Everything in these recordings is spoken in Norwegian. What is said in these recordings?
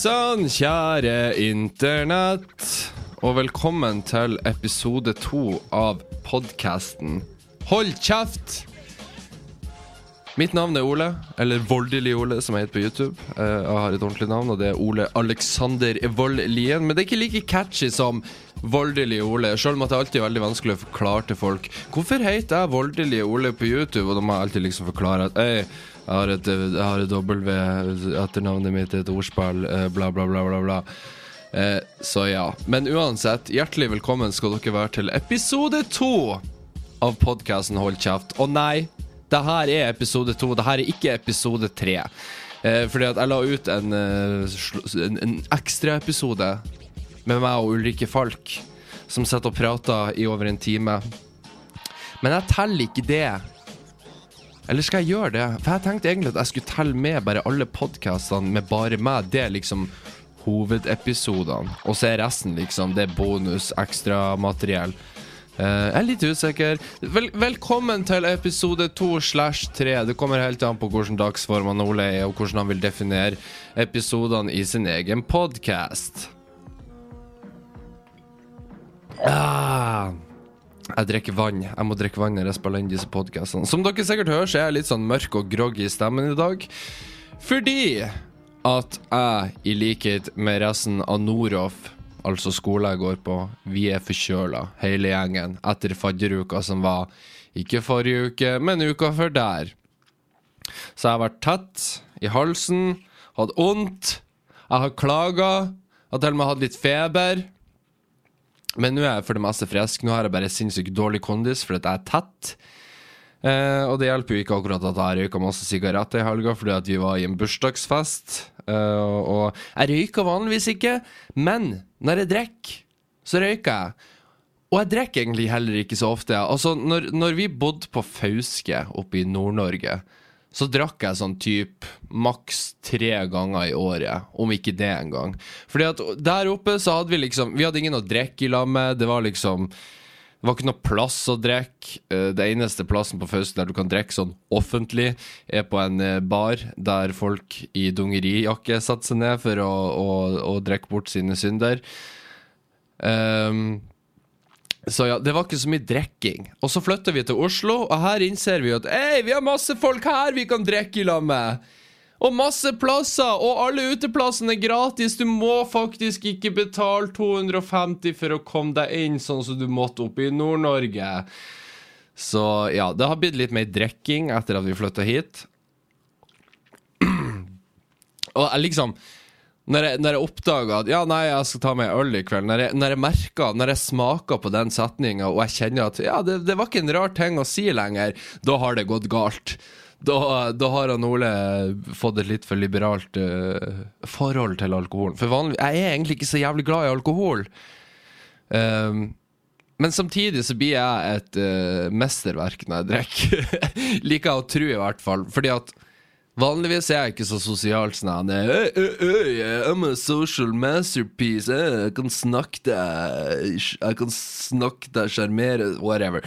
Sann, kjære internett. Og velkommen til episode to av podkasten Hold kjeft! Mitt navn er Ole, eller Voldelig Ole, som jeg heter på YouTube. Eh, Jeg har et ordentlig navn, og det er Ole Alexander Vold Lien. Men det er ikke like catchy som Voldelig Ole, selv om det alltid er veldig vanskelig å forklare til folk. Hvorfor heter jeg Voldelig Ole på YouTube? Og da må jeg alltid liksom forklare at Øy, jeg har et, et W, etternavnet mitt et ordspill, eh, bla, bla, bla, bla. bla. Eh, så ja. Men uansett, hjertelig velkommen skal dere være til episode to av podkasten Hold kjeft. Og nei, det her er episode to. Det her er ikke episode tre. Eh, fordi at jeg la ut en, eh, en, en ekstraepisode med meg og Ulrikke Falk, som sitter og prater i over en time. Men jeg teller ikke det. Eller skal jeg gjøre det? For jeg tenkte egentlig at jeg skulle telle med bare alle podkastene med bare meg. Det er liksom hovedepisodene. Og så er resten liksom Det er bonus, ekstramateriell. Uh, jeg er litt usikker. Vel, velkommen til episode 2 slash 3. Det kommer helt an på hvordan dagsform han Ole er, og hvordan han vil definere episodene i sin egen podkast. Ah. Jeg drikker vann. Jeg må drikke vann når jeg spiller inn disse podkastene. Som dere sikkert hører, så er jeg litt sånn mørk og groggy i stemmen i dag. Fordi at jeg, i likhet med resten av Noroff, altså skolen jeg går på, vi er forkjøla, hele gjengen, etter fadderuka som var ikke forrige uke, men uka før der. Så jeg har vært tett i halsen, hatt vondt, jeg har klaga, har til og med hatt litt feber. Men nå er jeg for det meste frisk. Nå har jeg bare sinnssykt dårlig kondis fordi jeg er tett. Eh, og det hjelper jo ikke akkurat at jeg røyka masse sigaretter i helga fordi at vi var i en bursdagsfest. Eh, og jeg røyker vanligvis ikke, men når jeg drikker, så røyker jeg. Og jeg drikker egentlig heller ikke så ofte. Altså, når, når vi bodde på Fauske oppe i Nord-Norge, så drakk jeg sånn typ maks tre ganger i året, om ikke det engang. Fordi at der oppe så hadde vi liksom Vi hadde ingen å drikke i lag med. Det var liksom det var ikke noe plass å drikke. Eh, Det eneste plassen på Fausten der du kan drikke sånn offentlig, er på en eh, bar der folk i dungerijakke satte seg ned for å, å, å drikke bort sine synder. Um, så ja, det var ikke så mye drikking. Og så flytter vi til Oslo, og her innser vi at Ei, vi har masse folk her vi kan drikke i lag med! Og masse plasser, og alle uteplassene er gratis. Du må faktisk ikke betale 250 for å komme deg inn, sånn som du måtte oppe i Nord-Norge. Så ja, det har blitt litt mer drikking etter at vi flytta hit. Og liksom når jeg, når jeg oppdager at ja, nei, jeg skal ta meg en øl i kveld, når jeg, når jeg merker, når jeg smaker på den setninga, og jeg kjenner at ja, det, det var ikke en rar ting å si lenger, da har det gått galt. Da, da har han Ole fått et litt for liberalt uh, forhold til alkoholen. For vanlig, jeg er egentlig ikke så jævlig glad i alkohol. Um, men samtidig så blir jeg et uh, mesterverk når jeg drikker. Liker jeg å tro, i hvert fall. Fordi at Vanligvis er jeg ikke så sosial sånn «Øy, øy, øy, I'm a social masterpiece. Jeg kan snakke deg Jeg kan snakke deg, sjarmere, whatever.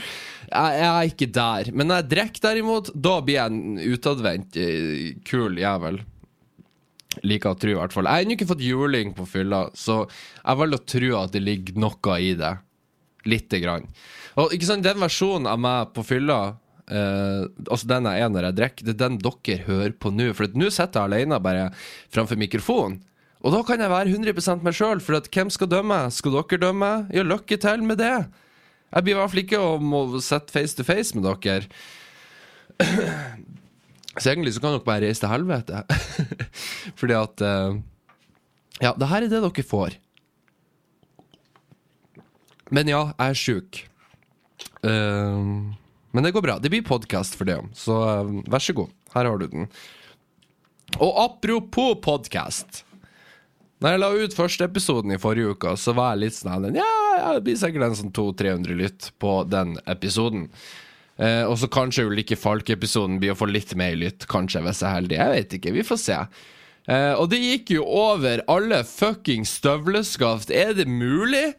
Jeg, jeg er ikke der. Men når jeg drikker, derimot, da blir jeg en utadvendt, eh, kul jævel. Liker å tro, i hvert fall. Jeg har ennå ikke fått juling på fylla, så jeg velger å tro at det ligger noe i det. Lite grann. Og ikke sant, den versjonen av meg på fylla eh, altså den jeg er når jeg drikker, det er den dere hører på nå. For nå sitter jeg alene bare framfor mikrofonen. Og da kan jeg være 100 meg sjøl, for hvem skal dømme? Skal dere dømme? Ja, lykke til med det. Jeg blir i hvert fall ikke om å sitte face to face med dere. Så egentlig så kan dere bare reise til helvete. Fordi at eh, Ja, det her er det dere får. Men ja, jeg er sjuk. Eh, men det går bra. Det blir podkast for det, så eh, vær så god. Her har du den. Og apropos podkast. Når jeg la ut første episoden i forrige uke, så var jeg litt sånn ja, det blir sikkert en sånn 200-300 lytt på den episoden. Eh, og så kanskje Ulrikke Falk-episoden blir å få litt mer lytt, kanskje, hvis jeg er heldig. Jeg vet ikke, vi får se. Eh, og det gikk jo over alle fucking støvleskaft. Er det mulig?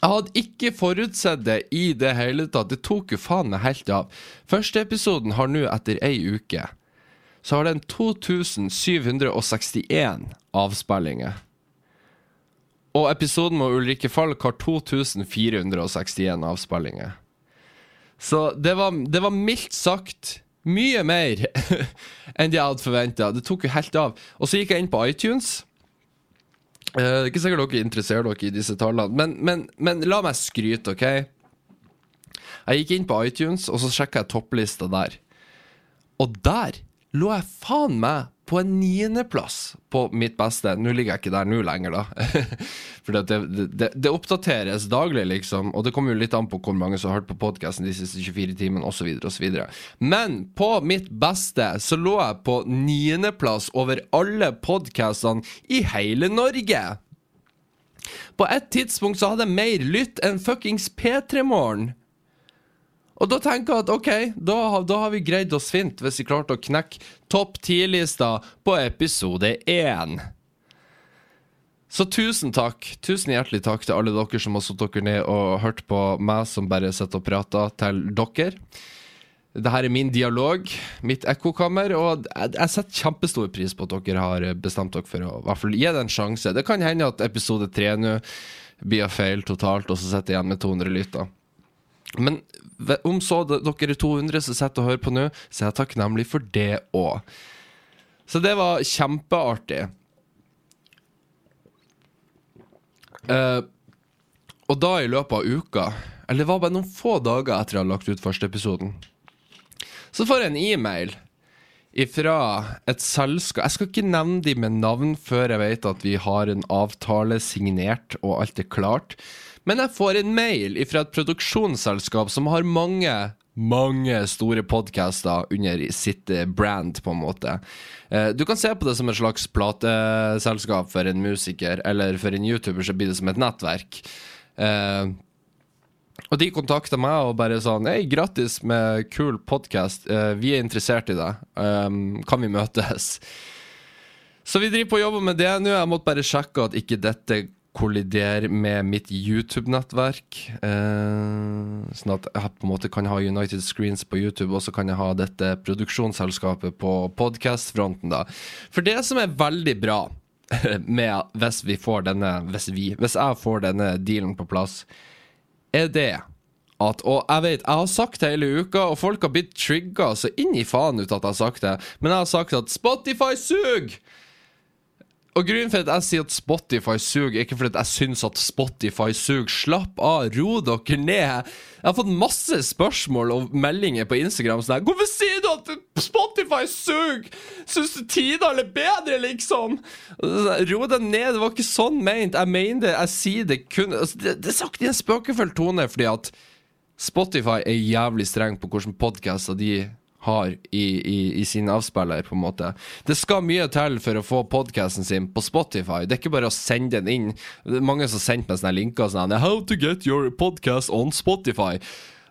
Jeg hadde ikke forutsett det i det hele tatt. Det tok jo faen meg helt av. Første episoden har nå etter ei uke så har den 2761 avspillinger. Og episoden med Ulrikke Falk har 2461 avspillinger. Så det var, det var mildt sagt mye mer enn det jeg hadde forventa. Det tok jo helt av. Og så gikk jeg inn på iTunes. Eh, Det er ikke sikkert dere interesserer dere i disse tallene, men, men, men la meg skryte, OK? Jeg gikk inn på iTunes, og så sjekka jeg topplista der. Og der lå jeg faen meg på en niendeplass på mitt beste. Nå ligger jeg ikke der nå lenger, da. For det, det, det, oppdateres daglig, liksom. Og det kommer jo litt an på hvor mange som har hørt på podkasten de siste 24 timene, osv., osv. Men på mitt beste så lå jeg på niendeplass over alle podkastene i hele Norge. På et tidspunkt så hadde jeg mer lytt enn fuckings P3 Morgen. Og da tenker jeg at ok, da, da har vi greid oss fint hvis vi klarte å knekke topp 10-lista på episode 1. Så tusen takk. Tusen hjertelig takk til alle dere som har satt dere ned og hørt på meg som bare sitter og prater til dere. Dette er min dialog, mitt ekkokammer, og jeg, setter kjempestor pris på at dere har bestemt dere for å hvert fall gi det en sjanse. Det kan hende at episode 3 nå blir feil totalt, og så sitter jeg igjen med 200 lytter. Men om så dere er 200 som sitter og hører på nå, så er jeg takknemlig for det òg. Så det var kjempeartig. Uh, og da i løpet av uka, eller det var bare noen få dager etter jeg hadde lagt ut første episoden, så får jeg en e-mail ifra et selskap Jeg skal ikke nevne de med navn før jeg vet at vi har en avtale signert og alt er klart. Men jeg får en mail fra et produksjonsselskap som har mange mange store podcaster under sitt eh, brand, på en måte. Eh, Du kan se på det som et slags plateselskap for en musiker, eller for en YouTuber så blir det som et nettverk. Eh, og de kontakta meg og bare sånn Hei, grattis med kul podkast. vi er interessert i. Um, kan vi møtes? Så vi driver på og jobber med det nå. Jeg måtte bare sjekke at ikke dette kolliderer med mitt YouTube-nettverk. Eh, sånn at jeg på en måte kan ha United Screens på YouTube, og så kan jeg ha dette produksjonsselskapet på podkast-fronten. For det som er veldig bra med hvis vi får denne Hvis vi, hvis jeg får denne dealen på plass, er det at Og jeg vet, jeg har sagt det hele uka, og folk har blitt trigga så inn i faen ut at jeg har sagt det, men jeg har sagt at Spotify suger! Og grunnen for at jeg sier at Spotify suger, er ikke fordi jeg syns at Spotify suger. Slapp av, ro dere ned. Jeg har fått masse spørsmål og meldinger på Instagram sånn her Hvorfor sier du at Spotify suger? Syns du Tidal er bedre, liksom? Ro deg ned, det var ikke sånn ment. Jeg mener det, jeg sier det kun altså, det, det er sagt i en spøkefull tone, fordi at Spotify er jævlig streng på hvilke podkaster de har i, i, i sine avspiller, på en måte. Det skal mye til for å få podcasten sin på Spotify. Det er ikke bare å sende den inn. Det er mange som sendt meg sånne linker sånn How to get your podcast on Spotify.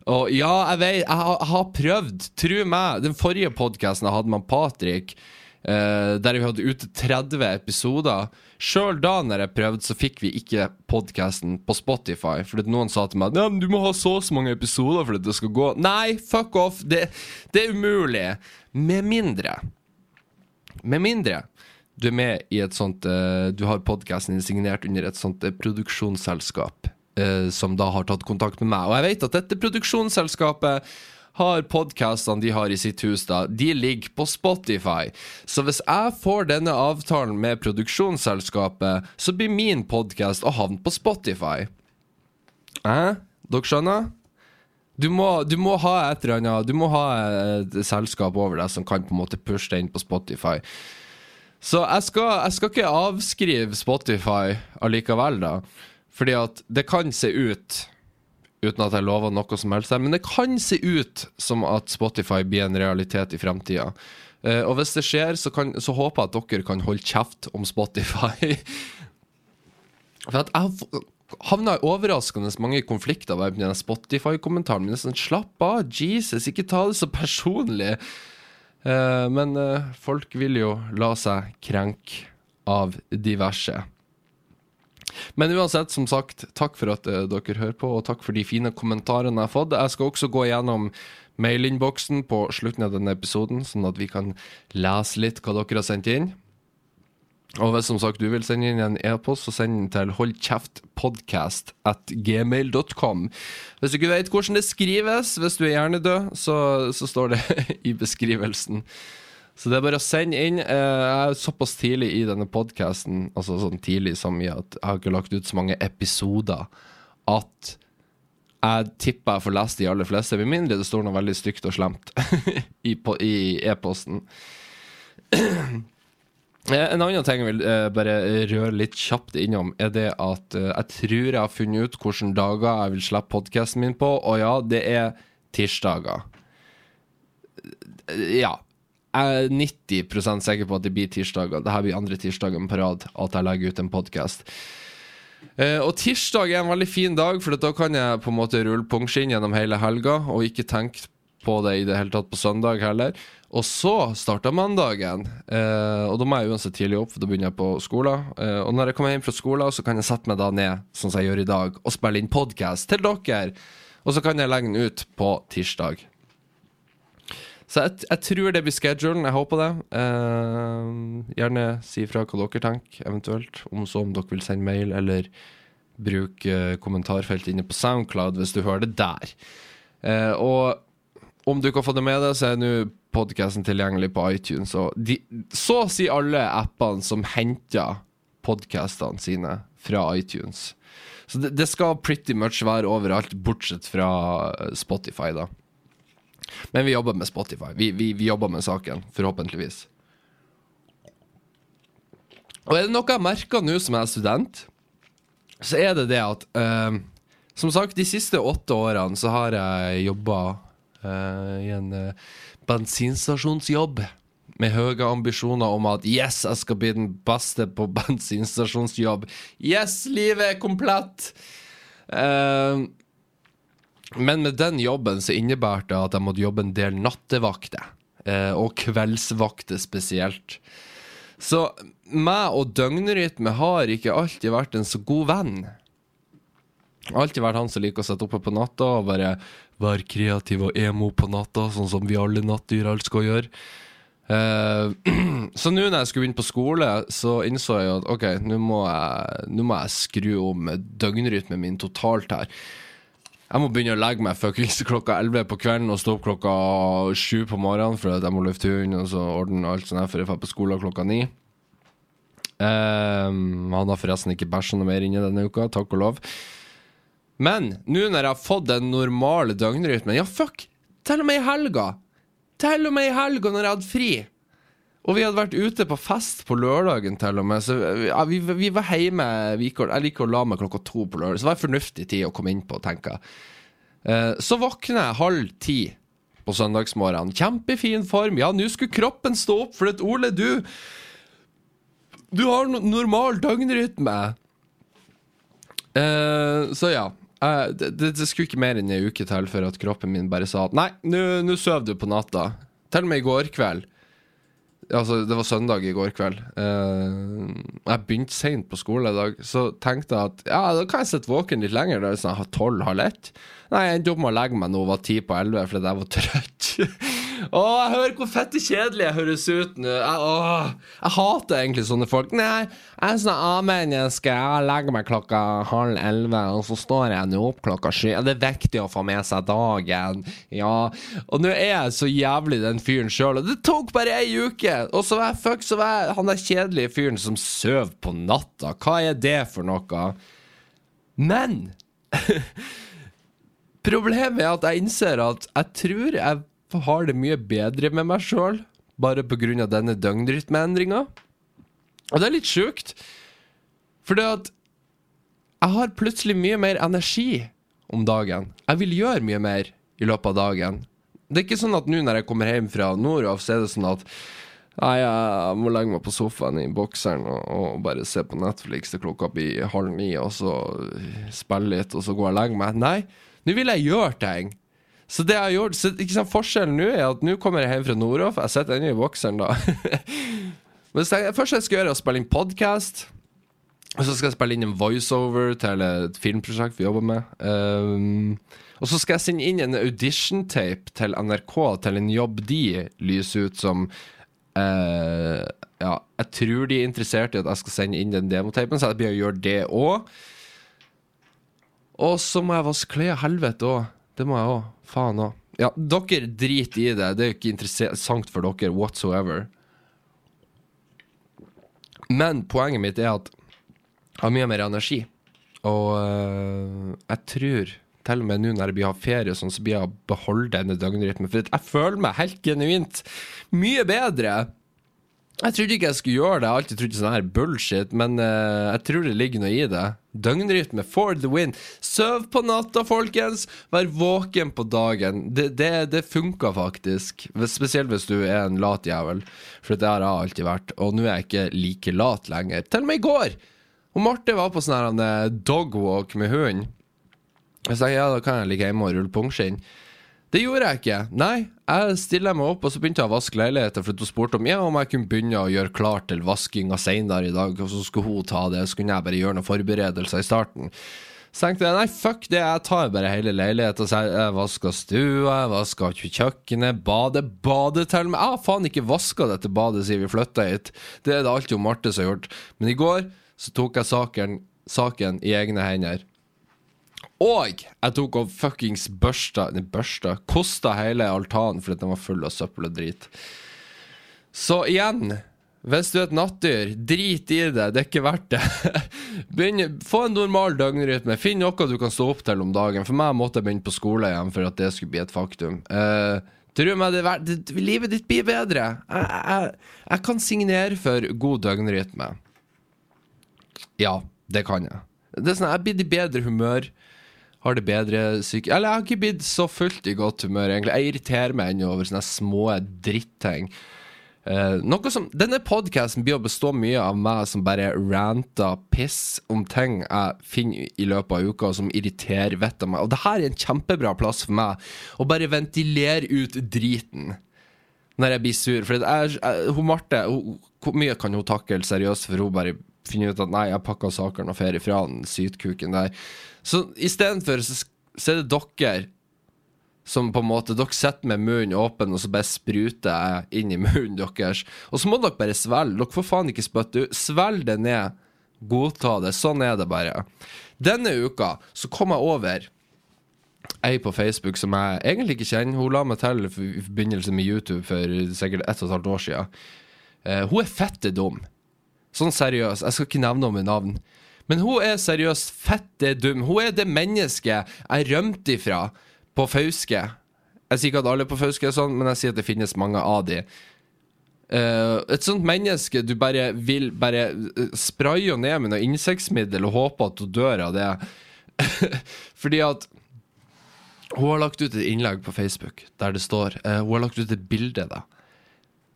Og ja, jeg vet, jeg har, jeg har prøvd. Tro meg. Den forrige podcasten jeg hadde med Patrick, eh, der vi hadde ute 30 episoder Sjøl da når jeg prøvde, så fikk vi ikke podcasten på Spotify. Fordi noen sa til meg Nei, men du må ha så og så mange episoder for at det skal gå. Nei, fuck off! Det, det er umulig. Med mindre Med mindre du er med i et sånt eh, Du har podcasten din signert under et sånt eh, produksjonsselskap eh, som da har tatt kontakt med meg. Og jeg vet at dette produksjonsselskapet har podkastene de har i sitt hus, da, de ligger på Spotify. Så hvis jeg får denne avtalen med produksjonsselskapet, så blir min podkast å havne på Spotify. Eh? Dere skjønner? Du må, du må ha et eller annet Du må ha et selskap over deg som kan på en måte pushe det inn på Spotify. Så jeg skal, jeg skal ikke avskrive Spotify allikevel, da. Fordi at det kan se ut Uten at jeg lover noe som helst men det kan se ut som at Spotify blir en realitet i fremtida. Eh, og hvis det skjer, så, kan, så håper jeg at dere kan holde kjeft om Spotify. For at jeg havna i overraskende mange konflikter med den Spotify-kommentaren. Er sånn, slapp av, Jesus, ikke ta det så personlig. Eh, men eh, folk vil jo la seg krenke av diverse. Men uansett, som sagt, takk for at uh, dere hører på, og takk for de fine kommentarene jeg har fått. Jeg skal også gå gjennom mailinnboksen på slutten av denne episoden, sånn at vi kan lese litt hva dere har sendt inn. Og hvis som sagt du vil sende inn en e-post, så send den til holdkjeftpodcast.gmail.com. Hvis du ikke vet hvordan det skrives, hvis du er hjernedød, så, så står det i beskrivelsen. Så det er bare å sende inn. Eh, jeg er såpass tidlig i denne podkasten, altså sånn tidlig som i at jeg har ikke lagt ut så mange episoder, at jeg tipper jeg får lest de aller fleste, med mindre det står noe veldig stygt og slemt i e-posten. Eh, en annen ting jeg vil uh, bare røre litt kjapt innom, er det at jeg tror jeg har funnet ut hvilke dager jeg vil slippe podkasten min på, og ja, det er tirsdager. Ja. Jeg er 90% sikker på at det blir tirsdager. Dette blir andre tirsdagen på rad at jeg legger ut en podkast. Uh, og tirsdag er en veldig fin dag, for da kan jeg på en måte rulle pungskinn gjennom hele helga og ikke tenke på det i det hele tatt på søndag heller. Og så starter mandagen, eh, og da må jeg uansett tidlig opp, for da begynner jeg på skolen. Eh, og når jeg kommer hjem fra skolen, så kan jeg sette meg da ned, sånn som jeg gjør i dag, og spille inn podkast til dere. Og så kan jeg legge den ut på tirsdag. Så jeg, jeg tror det blir schedulen. Jeg håper det. Eh, gjerne si fra hva dere tenker, eventuelt. Om så om dere vil sende mail, eller bruke eh, kommentarfeltet inne på Soundcloud hvis du hører det der. Eh, og om du ikke har fått det med deg, så er nå podkasten tilgjengelig på iTunes. Og de, så å si alle appene som henter podkastene sine fra iTunes. Så det, det, skal pretty much være overalt, bortsett fra eh, Spotify, da. Men vi jobber med Spotify. Vi, vi, vi jobber med saken, forhåpentligvis. Og er det noe jeg merker nå som jeg er student, så er det det at uh, Som sagt, de siste åtte årene så har jeg jobba uh, i en uh, bensinstasjonsjobb med høye ambisjoner om at yes, jeg skal bli den beste på bensinstasjonsjobb. Yes, livet er komplett! Uh, men med den jobben så innebærer det at jeg måtte jobbe en del nattevakter. Uh, og kveldsvakter spesielt. Så meg og døgnrytme har ikke alltid vært en så god venn. Alltid vært han som liker å sitte oppe på natta og bare være kreativ og emo på natta, sånn som vi alle nattdyr elsker å gjøre. Uh, så nå når jeg skulle begynne på skole, så innså jeg at ok, nå må jeg, må jeg skru om døgnrytmen min totalt her. Jeg må begynne å legge meg fuckings klokka 11 på kvelden og stå opp klokka 7 på morgenen for at jeg må løfte hund og så ordne alt sånt før jeg drar på skolen klokka 9. Um, han har forresten ikke bæsja noe mer inni denne uka, takk og lov. Men nå når jeg har fått den normale døgnrytmen Ja, fuck! Til og med i helga! Til og med i helga når jeg hadde fri! Og vi hadde vært ute på fest på lørdagen, til og med. Så vi, vi, vi, var hjemme Jeg liker å la meg klokka to på lørdag, så det var en fornuftig tid å komme inn på, tenker jeg. Eh, så våkner jeg halv ti på søndagsmorgenen. Kjempefin form. Ja, nå skulle kroppen stå opp, for at Ole, du Du har normal døgnrytme. Eh, så ja. Uh, det, det, skulle ikke mer enn ei uke til før at kroppen min bare sa at nei, nå sover du på natta. Til og med i går kveld. Altså, det var søndag i går kveld. Uh, jeg begynte seint på skole i dag, så tenkte jeg at ja, da kan jeg sitte våken litt lenger. Da, sånn, tolv, halv ett. Nei, jeg endte opp med å legge meg nå var ti på elleve fordi jeg var trøtt. Å, jeg hører hvor fette kjedelig jeg høres ut nå. Jeg, å, jeg hater egentlig sånne folk. Nei, jeg er sånn A-menneske. Jeg legger meg klokka halv elleve, og så står jeg nå opp klokka sju. Det er viktig å få med seg dagen. Ja. Og nå er jeg så jævlig den fyren sjøl, og det tok bare ei uke. Og så var jeg fuck, så var jeg han der kjedelige fyren som sover på natta. Hva er det for noe? Men Problemet er at jeg innser at jeg tror jeg har det mye bedre med meg sjøl, bare pga. denne døgnrytmeendringa. Og det er litt sjukt, for det at jeg har plutselig mye mer energi om dagen. Jeg vil gjøre mye mer i løpet av dagen. Det er ikke sånn at nå når jeg kommer hjem fra Nordhoff, så er det sånn at Nei, jeg må legge meg på sofaen i bokseren og, og bare se på Netflix til klokka blir halv ni, og så spille litt, og så gå og legge meg. Nei, nå vil jeg gjøre ting. Så det jeg har gjort så, sant, Forskjellen nå er at nå kommer jeg hjem fra Nordhoff. Jeg sitter ennå i bokseren, da. Men jeg, først jeg skal gjøre, er å spille inn podkast. Og så skal jeg spille inn en voiceover til et filmprosjekt vi jobber med. Um, og så skal jeg sende inn en audition-tape til NRK til en jobb de lyser ut som uh, Ja, jeg tror de er interessert i at jeg skal sende inn den demotapen, så jeg blir å gjøre det òg. Og så må jeg vaske klær. Helvete òg. Det må jeg òg. Faen òg. Ja, dere driter i det. Det er jo ikke interessant for dere whatsoever. Men poenget mitt er at jeg har mye mer energi. Og øh, jeg tror til og med nå når jeg har ferie, sånn, så blir jeg å beholde denne døgnrytmen. For jeg føler meg helt genuint mye bedre. Jeg trodde ikke jeg skulle gjøre det, jeg alltid trodd sånn her bullshit, men uh, jeg tror det ligger noe i det. Døgnrytme for the win. Søv på natta, folkens! Vær våken på dagen. Det, det, det funker faktisk. Spesielt hvis du er en lat jævel, for det har jeg alltid vært. Og nå er jeg ikke like lat lenger. Til og med i går! Og Marte var på sånn her dogwalk med hunden. Jeg sa ja, da kan jeg ligge hjemme og rulle pungskinn. Det gjorde jeg ikke. Nei, jeg stiller meg opp, og så begynte jeg å vaske leiligheten, for hun spurte om ja, om jeg kunne begynne å gjøre klart til vaskinga seinere i dag, og så skulle hun ta det, så kunne jeg bare gjøre noen forberedelser i starten. Så tenkte jeg nei, fuck det, jeg tar bare hele leiligheten. Så jeg, jeg vaska stua, jeg vaska kjøkkenet, badet. Badet til meg. Jeg har faen ikke vaska dette badet siden vi flytta hit. Det er det alltid Marte som har gjort. Men i går så tok jeg saken, saken i egne hender. Og jeg tok og fuckings børsta Nei, børsta Kosta hele altanen fordi den var full av søppel og drit. Så igjen hvis du er et nattdyr, drit i det. Det er ikke verdt det. Begynne, få en normal døgnrytme. Finn noe du kan stå opp til om dagen. For meg måtte jeg begynne på skole igjen for at det skulle bli et faktum. Uh, Tro meg, det, det, livet ditt blir bedre. Jeg, jeg, jeg kan signere for god døgnrytme. Ja, det kan jeg. Det er sånn, Jeg blir i bedre humør har det bedre syke... Eller jeg har ikke blitt så fullt i godt humør, egentlig. Jeg irriterer meg ennå over sånne små dritting. Uh, noe som, Denne podkasten blir å bestå mye av meg som bare ranter piss om ting jeg finner i løpet av uka som irriterer vettet av meg. Og det her er en kjempebra plass for meg å bare ventilere ut driten når jeg blir sur. For jeg, jeg, hun Marte, hvor mye kan hun takle seriøst, for hun bare finner ut at nei, jeg pakka sakene og ferie fra den sytkuken der. Så istedenfor så, så er det dere som på en måte Dere sitter med munnen åpen, og så bare spruter jeg inn i munnen deres. Og så må dere bare svelge. Dere får faen ikke spytte ut. Svelg det ned. Godta det. Sånn er det bare. Denne uka så kom jeg over ei på Facebook som jeg egentlig ikke kjenner. Hun la meg til i forbindelse med YouTube for sikkert ett og et halvt år siden. Uh, hun er fette dum. Sånn seriøst. Jeg skal ikke nevne henne med navn. Men hun er seriøst fette dum. Hun er det mennesket jeg rømte ifra på Fauske. Jeg sier ikke at alle på Fauske er sånn, men jeg sier at det finnes mange av de. Uh, et sånt menneske du bare vil bare uh, spraye ned med noe insektmiddel og håpe at hun dør av det. Fordi at hun har lagt ut et innlegg på Facebook der det står uh, Hun har lagt ut et bilde da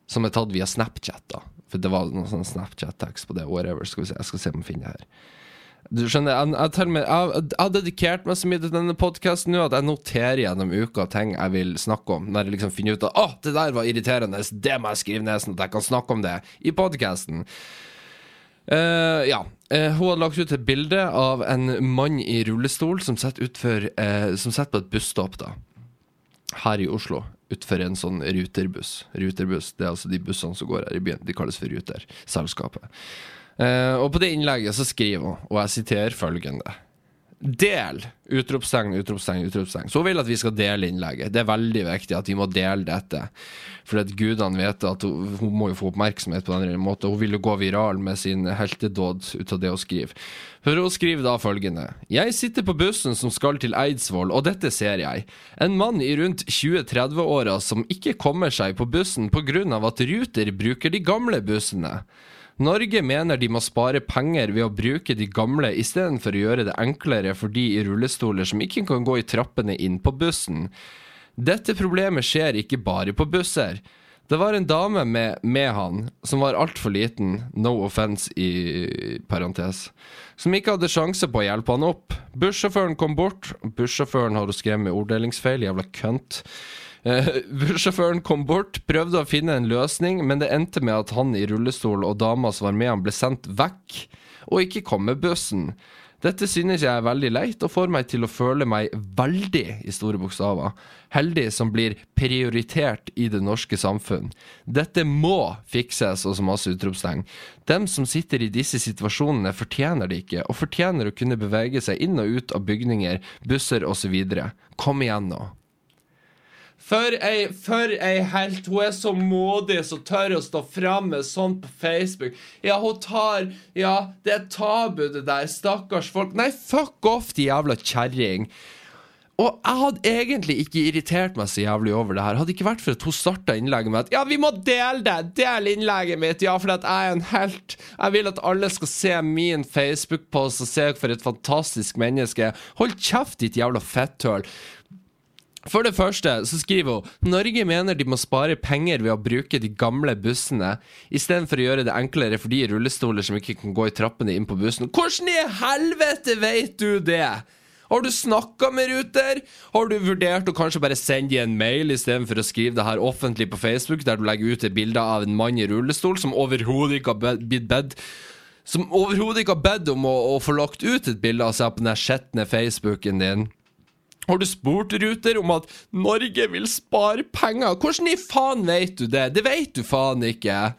som er tatt via Snapchat. da For det var noen sånn Snapchat-tekst på det. Whatever. Skal vi se. Jeg skal se om jeg finner det her. Du skjønner, jeg, jeg, jeg, jeg, har dedikert meg så mye til denne podkasten nå at jeg noterer gjennom uka ting jeg vil snakke om. Når jeg liksom finner ut at å, det der var irriterende, det må jeg skrive ned sånn at jeg kan snakke om det i podkasten. Uh, eh, ja. Uh, hun hadde lagt ut et bilde av en mann i rullestol som sitter uh, på et busstopp, da. Her i Oslo. Utfor en sånn ruterbuss. Ruterbuss, det er altså de bussene som går her i byen. De kalles for Ruter. Selskapet. Uh, og på det innlegget så skriver hun, og jeg siterer følgende Del! Utropstegn, utropstegn, utropstegn. Så hun vil at vi skal dele innlegget. Det er veldig viktig at vi må dele dette. For at gudene vet at hun, hun må jo få oppmerksomhet på den måten. Hun vil jo gå viral med sin heltedåd ut av det hun skriver. For hun skriver da følgende Jeg sitter på bussen som skal til Eidsvoll, og dette ser jeg. En mann i rundt 20-30-åra som ikke kommer seg på bussen pga. at Ruter bruker de gamle bussene. Norge mener de må spare penger ved å bruke de gamle istedenfor å gjøre det enklere for de i rullestoler som ikke kan gå i trappene inn på bussen. Dette problemet skjer ikke bare på busser. Det var en dame med, med han som var altfor liten, no offense i parentes, som ikke hadde sjanse på å hjelpe han opp. Bussjåføren kom bort. Bussjåføren har skrevet med orddelingsfeil, jævla kønt. Uh, bussjåføren kom bort, prøvde å finne en løsning, men det endte med at han i rullestol og dama som var med han, ble sendt vekk. og ikke kom med bussen. Dette synes jeg er veldig leit, og får meg til å føle meg veldig, i store bokstaver, heldig som blir prioritert i det norske samfunn. Dette må fikses, og så masse utropstegn. Dem som sitter i disse situasjonene, fortjener det ikke, og fortjener å kunne bevege seg inn og ut av bygninger, busser osv. Kom igjen nå. For ei, for ei helt. Hun er så modig som tør å stå fram med sånt på Facebook. Ja, hun tar Ja, det er tabu, det der. Stakkars folk. Nei, fuck off, de jævla kjerring. Og jeg hadde egentlig ikke irritert meg så jævlig over det her. Hadde ikke vært for at hun starta innlegget med at Ja, vi må dele det! Del innlegget mitt! Ja, for at jeg er en helt. Jeg vil at alle skal se min Facebook-post og se for et fantastisk menneske. Hold kjeft, ditt jævla fetthøl. For det første så skriver hun Norge mener de må spare penger ved å bruke de gamle bussene, istedenfor å gjøre det enklere for de rullestoler som ikke kan gå i trappene inn på bussen. Hvordan i helvete vet du det? Har du snakka med Ruter? Har du vurdert å kanskje bare sende dem en mail istedenfor å skrive det her offentlig på Facebook, der du legger ut et bilde av en mann i rullestol som overhodet ikke har blitt bedt Som overhodet ikke har bedt om å, å få lagt ut et bilde av seg på den skjetne Facebooken din? Har du spurt Ruter om at Norge vil spare penger? Hvordan i faen vet du det? Det vet du faen ikke.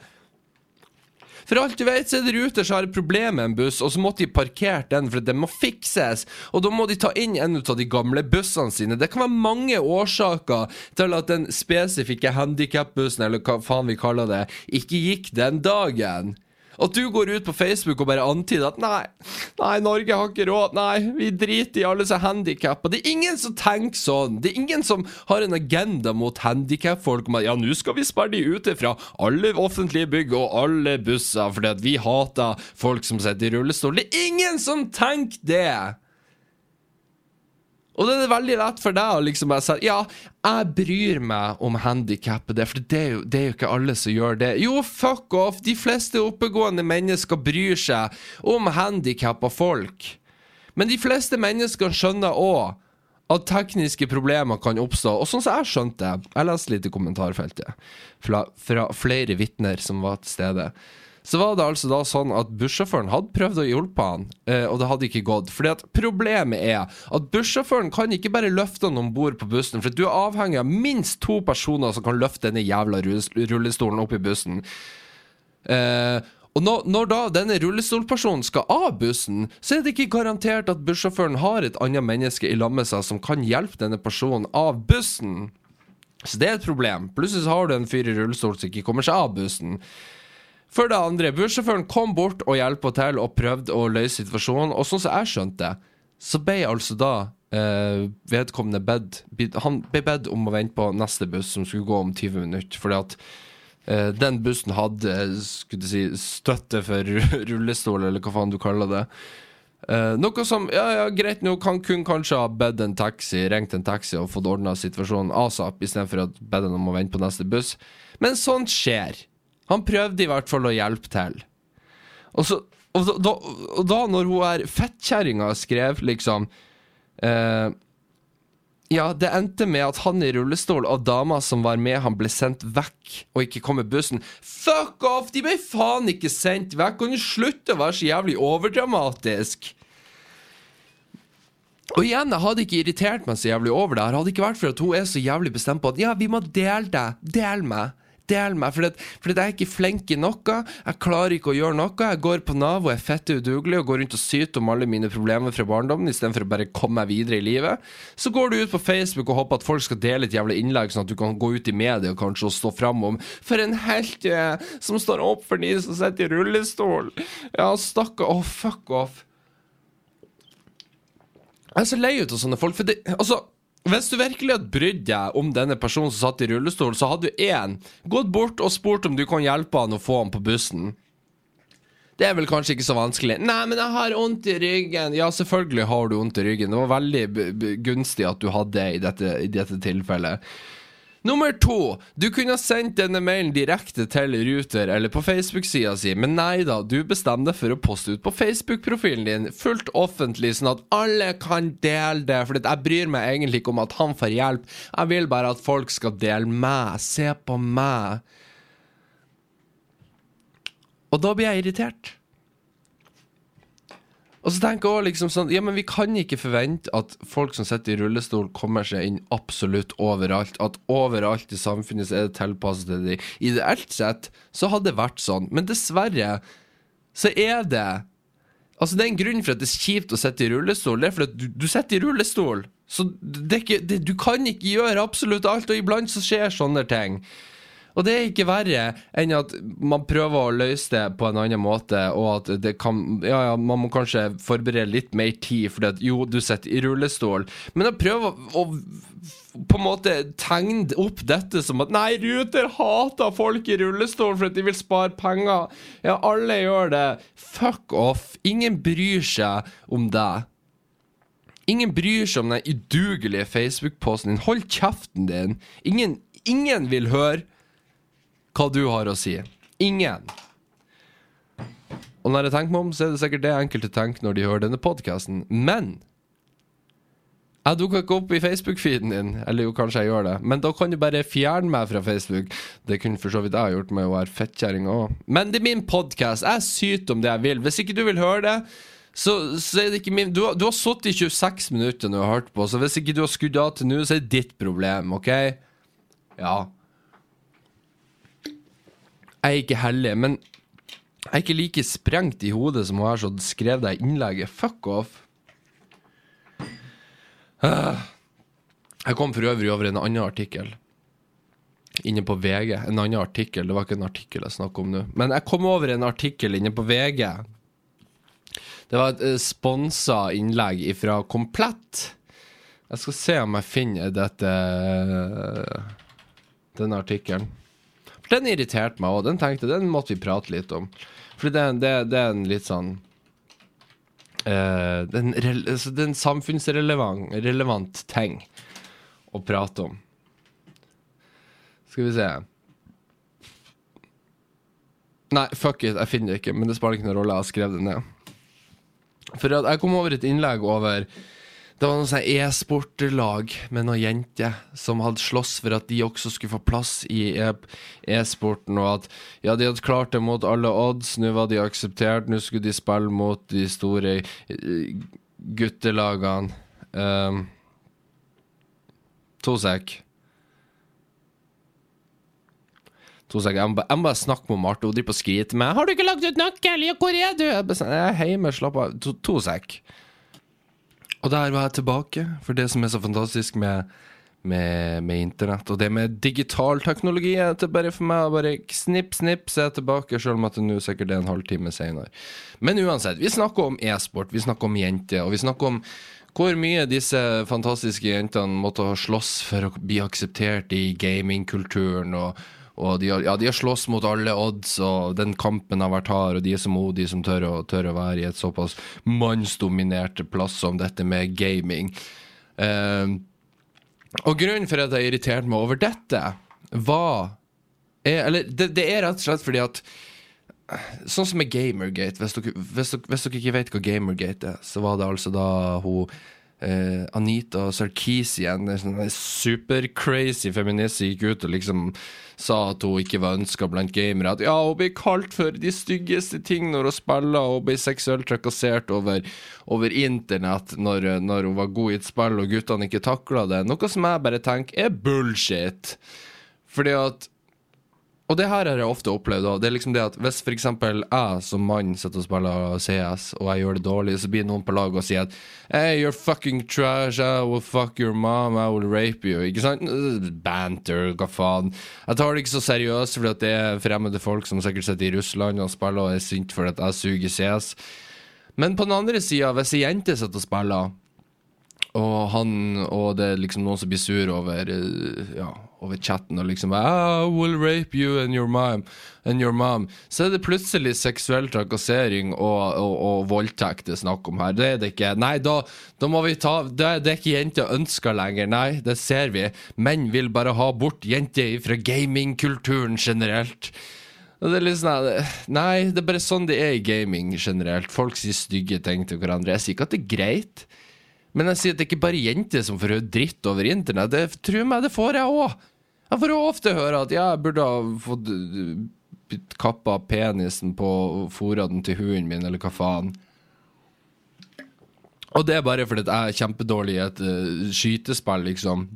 For alt du vet, så er det Ruter som har et problem med en buss, og så måtte de parkert den, for den må fikses. Og da må de ta inn en av de gamle bussene sine. Det kan være mange årsaker til at den spesifikke handikapbussen, eller hva faen vi kaller det, ikke gikk den dagen. At du går ut på Facebook og bare antyder at nei, nei, Norge har ikke råd, nei, vi driter i alle som er handikappa. Det er ingen som tenker sånn. Det er ingen som har en agenda mot handikapfolk om at ja, nå skal vi sperre de ute fra alle offentlige bygg og alle busser fordi at vi hater folk som sitter i rullestol. Det er ingen som tenker det! Og det er veldig lett for deg å liksom bare si Ja, jeg bryr meg om handikappede, for det er, jo, det er, jo, ikke alle som gjør det. Jo, fuck off! De fleste oppegående mennesker bryr seg om handikappa folk. Men de fleste mennesker skjønner òg at tekniske problemer kan oppstå. Og sånn som jeg skjønte Jeg leste litt i kommentarfeltet fra, fra flere vitner som var til stede så var det altså da sånn at bussjåføren hadde prøvd å hjelpe han, eh, og det hadde ikke gått. Fordi at Problemet er at bussjåføren kan ikke bare løfte han om bord på bussen, for du er avhengig av minst to personer som kan løfte denne jævla rullestolen opp i bussen. Eh, og når, når, da denne rullestolpersonen skal av bussen, så er det ikke garantert at bussjåføren har et annet menneske i lag med seg som kan hjelpe denne personen av bussen. Så det er et problem. Plutselig har du en fyr i rullestol som ikke kommer seg av bussen. For det andre, bussjåføren kom bort og hjalp til og prøvde å løse situasjonen. Og sånn som jeg skjønte, så ble altså da eh, vedkommende bedt Han ble bedt om å vente på neste buss, som skulle gå om 20 minutter. Fordi at eh, den bussen hadde skulle si, støtte for rullestol, eller hva faen du kaller det. Eh, noe som Ja, ja, greit nå, kan kun kanskje ha bedt en taxi, ringt en taxi og fått ordna situasjonen asap, istedenfor å bedt den om å vente på neste buss. Men sånt skjer. Han prøvde i hvert fall å hjelpe til. Og, så, og, da, og da, når hun er fettkjerringa skrev liksom eh, Ja, det endte med at han i rullestol og dama som var med han, ble sendt vekk og ikke kom med bussen. Fuck off! De ble faen ikke sendt vekk! Kan du slutte å være så jævlig overdramatisk? Og igjen, jeg hadde ikke irritert meg så jævlig over det. her. hadde ikke vært for at hun er så jævlig bestemt på at ja, vi må dele det. Del meg. Del meg, for, jeg er ikke flink i noe. Jeg klarer ikke å gjøre noe. Jeg går på Nav og er fette udugelig og går rundt og syter om alle mine problemer fra barndommen istedenfor å bare komme meg videre i livet. Så går du ut på Facebook og håper at folk skal dele et jævla innlegg, sånn at du kan gå ut i media og kanskje stå fram om For en helt er, som står opp for de som sitter i rullestol. Ja, stakkar. Å, oh, fuck off. Jeg er så lei ut av sånne folk, for det Altså hvis du virkelig hadde brydd deg om denne personen som satt i rullestol, så hadde du én gått bort og spurt om du kan hjelpe han å få han på bussen. Det er vel kanskje ikke så vanskelig. 'Nei, men jeg har vondt i ryggen.' Ja, selvfølgelig har du vondt i ryggen. Det var veldig gunstig at du hadde det i dette, i dette tilfellet. Nummer to. Du kunne ha sendt denne mailen direkte til Ruter eller på Facebook-sida si, men nei da, du bestemmer deg for å poste ut på Facebook-profilen din, fullt offentlig, sånn at alle kan dele det, for jeg bryr meg egentlig ikke om at han får hjelp, jeg vil bare at folk skal dele meg, se på meg. Og da blir jeg irritert. Og så tenker jeg også liksom sånn Ja, men vi kan ikke forvente at folk som sitter i rullestol, kommer seg inn absolutt overalt. At overalt i samfunnet så er det tilpasset til dem. Ideelt sett så hadde det vært sånn, men dessverre så er det Altså, det er en grunn for at det er kjipt å sitte i rullestol. Det er fordi du, du sitter i rullestol. Så det det, du kan ikke gjøre absolutt alt, og iblant så skjer sånne ting. Og det er ikke verre enn at man prøver å løse det på en annen måte, og at det kan Ja, ja, man må kanskje forberede litt mer tid, fordi at jo, du sitter i rullestol, men å prøve å på en måte tegne opp dette som at Nei, Ruter hater folk i rullestol fordi de vil spare penger. Ja, alle gjør det. Fuck off. Ingen bryr seg om deg. Ingen bryr seg om den udugelige Facebook-posten din. Hold kjeften din. Ingen, ingen vil høre hva du har å si. Ingen. Og når jeg tenker meg om, så er det sikkert det enkelte tenker når de hører denne podkasten. Men jeg dukker ikke opp i Facebook-feeden din. Eller jo, kanskje jeg gjør det. Men da kan du bare fjerne meg fra Facebook. Det kunne for så vidt jeg gjort med å være fettkjerring òg. Men det er min podkast. Jeg syter om det jeg vil. Hvis ikke du vil høre det, så, så er det ikke min Du, du har sittet i 26 minutter når du har hørt på, så hvis ikke du har skrudd av til nå, så er det ditt problem, OK? Ja. Jeg er ikke hellig, men jeg er ikke like sprengt i hodet som hun her som skrev det innlegget. Fuck off. Jeg kom for øvrig over en annen artikkel. Inne på VG. En annen artikkel. Det var ikke en artikkel jeg snakker om nå. Men jeg kom over en artikkel inne på VG. Det var et uh, sponsa innlegg fra Komplett. Jeg skal se om jeg finner dette denne artikkelen. Den irriterte meg òg. Den tenkte den måtte vi prate litt om. For det, det, det er en litt sånn uh, Det er en, altså, det er en samfunnsrelevant relevant ting å prate om. Skal vi se Nei, fuck it, jeg finner det ikke, men det spiller ikke noen rolle. Jeg har skrevet det ned. For jeg kom over et innlegg over Det var noe sånn e-sportlag med noen jenter som hadde slåss for at de også skulle få plass i e- e-sporten, og at ja, de hadde klart det mot alle odds, nå var de akseptert, nå skulle de spille mot de store eh, guttelagene. Um, to sek. To sek. Jeg må bare, snakke med Marte. Hun driver og skriter med. 'Har du ikke lagt ut nøkkel? Hvor er du?' Sånn, jeg er hjemme, slapp av. To, to sek. Og der var jeg tilbake, for det som er så fantastisk med, med, med internett, og det med digital teknologi, er at det bare for meg bare snipp, snipp, så er jeg tilbake, selv om at det nå sikkert er en halvtime senere. Men uansett, vi snakker om e-sport, vi snakker om jenter, og vi snakker om hvor mye disse fantastiske jentene måtte ha slåss for å bli akseptert i gamingkulturen, og, og de, har, ja, de har slåss mot alle odds, og den kampen har vært hard, og de er så modige som tør å, tør å være i et såpass mannsdominert plass som dette med gaming. Eh, og grunnen for at jeg irriterte meg over dette, var er, Eller det, det er rett og slett fordi at Sånn som med Gamergate, hvis dere, hvis, dere, hvis dere ikke vet hva Gamergate er, så var det altså da hun eh, Anita Sarkeesian, en supercrazy super-crazy feminist, gikk ut og liksom sa at hun ikke var ønska blant gamere. At ja, hun blir kalt for de styggeste ting når hun spiller, og hun blir seksuelt trakassert over, over internett når, når hun var god i et spill og guttene ikke takla det. Noe som jeg bare tenker er bullshit. Fordi at og det her har jeg ofte opplevd. også. Det er liksom det at Hvis f.eks. jeg som mann sitter og spiller CS, og jeg gjør det dårlig, så blir noen på laget og sier at Hey, you're fucking trash, I will fuck your mom, I will rape you. Ikke sant? Banter, hva faen. Jeg tar det ikke så seriøst, fordi at det er fremmede folk som sikkert sitter i Russland og spiller og er sint fordi at jeg suger CS. Men på den andre sida, hvis ei jente sitter og spiller, og, han, og det er liksom noen som blir sur over, eh, ja, over chatten og liksom I will rape you and your mom, and your mom. Så er det plutselig seksuell trakassering og, og, og voldtekt det er snakk om her. Det er det ikke. Nei, da, da må vi ta Det, det er ikke jenter ønsker lenger. Nei, det ser vi. Menn vil bare ha bort jenter fra gamingkulturen generelt. Det er litt sånn Nei, det er bare sånn det er i gaming generelt. Folk sier stygge ting til hverandre. Jeg sier ikke at det er greit. Men jeg sier at det er ikke bare jenter som får høre dritt over internett. Det tror meg, det får jeg òg. Jeg får ofte høre at jeg burde ha fått uh, kappa penisen på fôra den til hunden min, eller hva faen. Og det er bare fordi jeg er kjempedårlig i et uh, skytespill, liksom.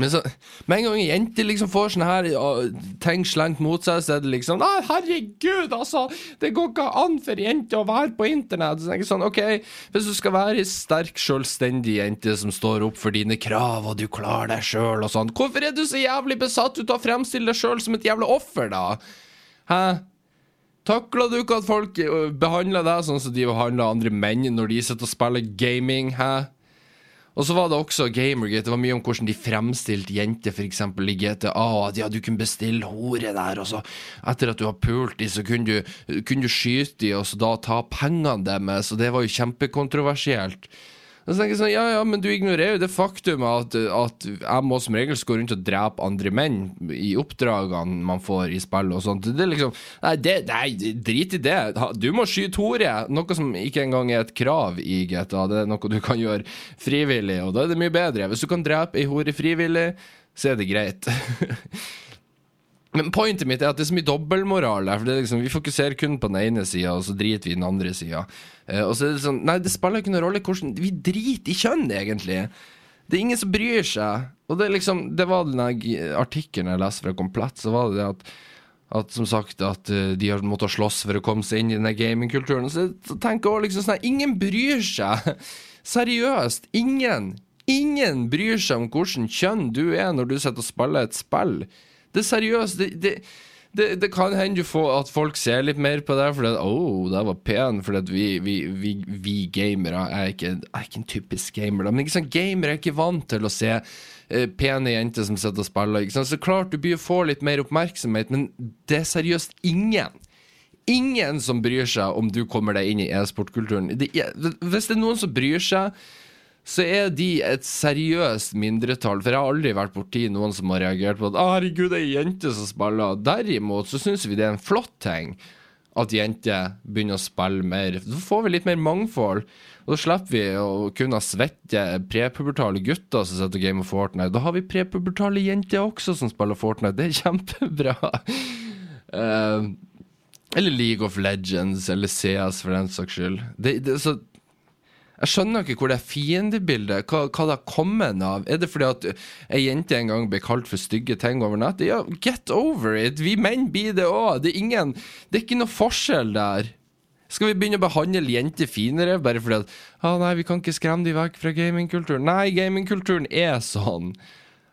Men så, med en gang ei jente liksom får sånne her uh, ting slengt mot seg, så er det liksom Nei, herregud, altså! Det går ikke an for jenter å være på internett. Så jeg sånn, ok, Hvis du skal være ei sterk, selvstendig jente som står opp for dine krav, og du klarer deg sjøl og sånn, hvorfor er du så jævlig besatt ut av å fremstille deg sjøl som et jævla offer, da? Hæ? Takler du ikke at folk uh, behandler deg sånn som de behandler andre menn når de sitter og spiller gaming? Hæ? Og så var det også Gamergate. Det var mye om hvordan de fremstilte jenter, f.eks. i GTA. At ja, du kunne bestille hore der, og så etter at du har pult de, så kunne du, kunne du skyte de, og så da ta pengene deres. Og det var jo kjempekontroversielt. Og så tenker jeg sånn, ja, ja, men du ignorerer jo det faktum at, at jeg må som regel gå rundt og drepe andre menn i oppdragene man får i spill og sånt. Det er liksom Nei, det, nei drit i det. Du må skyte hore. Noe som ikke engang er et krav i GTA. Det er noe du kan gjøre frivillig, og da er det mye bedre. Hvis du kan drepe ei hore frivillig, så er det greit. Men pointet mitt er at det er så mye dobbeltmoral der. Liksom, Vi fokuserer kun på den ene sida, og så driter vi den andre sida. Uh, og så er det sånn Nei, det spiller ikke noen rolle hvordan Vi driter i kjønn, egentlig. Det er ingen som bryr seg. Og det liksom Det var den artikkelen jeg leste fra Komplett, så var det det at at som sagt at uh, de har måttet slåss for å komme seg inn i denne gamingkulturen. Så, så tenker jeg også liksom sånn Ingen bryr seg! Seriøst. Ingen. Ingen bryr seg om hvilket kjønn du er når du sitter og spiller et spill. Det er seriøst. Det, det, det, det kan hende at folk ser litt mer på deg fordi at oh, det var pen. Fordi at vi, vi, vi, vi gamere er ikke, er ikke, en typisk gamer. Men ikke sant, gamere er ikke vant til å se uh, pene jenter som sitter og spiller. Ikke sant? Så klart du blir få litt mer oppmerksomhet, men det er seriøst ingen. Ingen som bryr seg om du kommer deg inn i e-sportkulturen. Hvis det er noen som bryr seg så er de et seriøst mindretall. For jeg har aldri vært borti noen som har reagert på at 'herregud, det er ei jente som spiller'. Derimot så syns vi det er en flott ting at jenter begynner å spille mer. Da får vi litt mer mangfold. Og da slipper vi å kunne svette prepubertale gutter som sitter og gamer Fortnite. Da har vi prepubertale jenter også som spiller Fortnite. Det er kjempebra. Uh, eller League of Legends, eller CS for den saks skyld. Det, det, så jeg skjønner ikke hvor det er fiendebildet hva, hva det har kommet av. Er det fordi at ei jente en gang ble kalt for stygge ting over nettet? Ja, get over it! Vi menn blir det òg. Det er Det er ikke noe forskjell der. Skal vi begynne å behandle jenter finere bare fordi at ah, nei, vi kan ikke skremme de vekk fra gamingkulturen? Nei, gamingkulturen er sånn.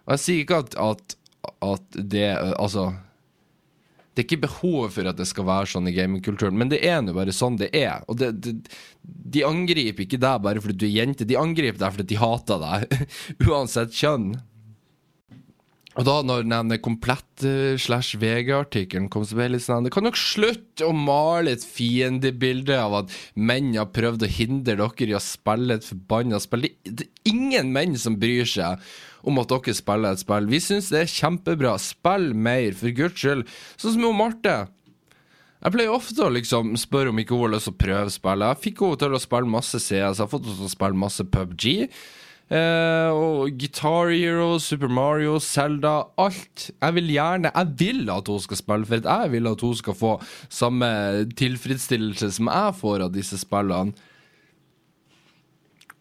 Og jeg sier ikke at, at, at det Altså det er ikke behov for at det skal være sånn i gamingkulturen, men det er nå bare sånn det er. Og det, det, de angriper ikke deg bare fordi du er jente, de angriper deg fordi de hater deg. Uansett kjønn. Og da når den komplett slash VG-artikkelen kom, så ble jeg litt sånn Det kan nok slutte å male et fiendebilde av at menn har prøvd å hindre dere i å spille et forbanna spill. Det er ingen menn som bryr seg om at dere spiller et spill. Vi syns det er kjempebra. Spill mer, for guds skyld. Sånn som jo Marte. Jeg pleier ofte å liksom spørre om ikke hun har lyst til å prøve spillet. Jeg fikk henne til å spille masse CS, jeg har fått henne til å spille masse PubG. Eh, og Guitar Hero, Super Mario, Zelda, alt. Jeg vil gjerne Jeg vil at hun skal spille, for jeg vil at hun skal få samme tilfredsstillelse som jeg får av disse spillene.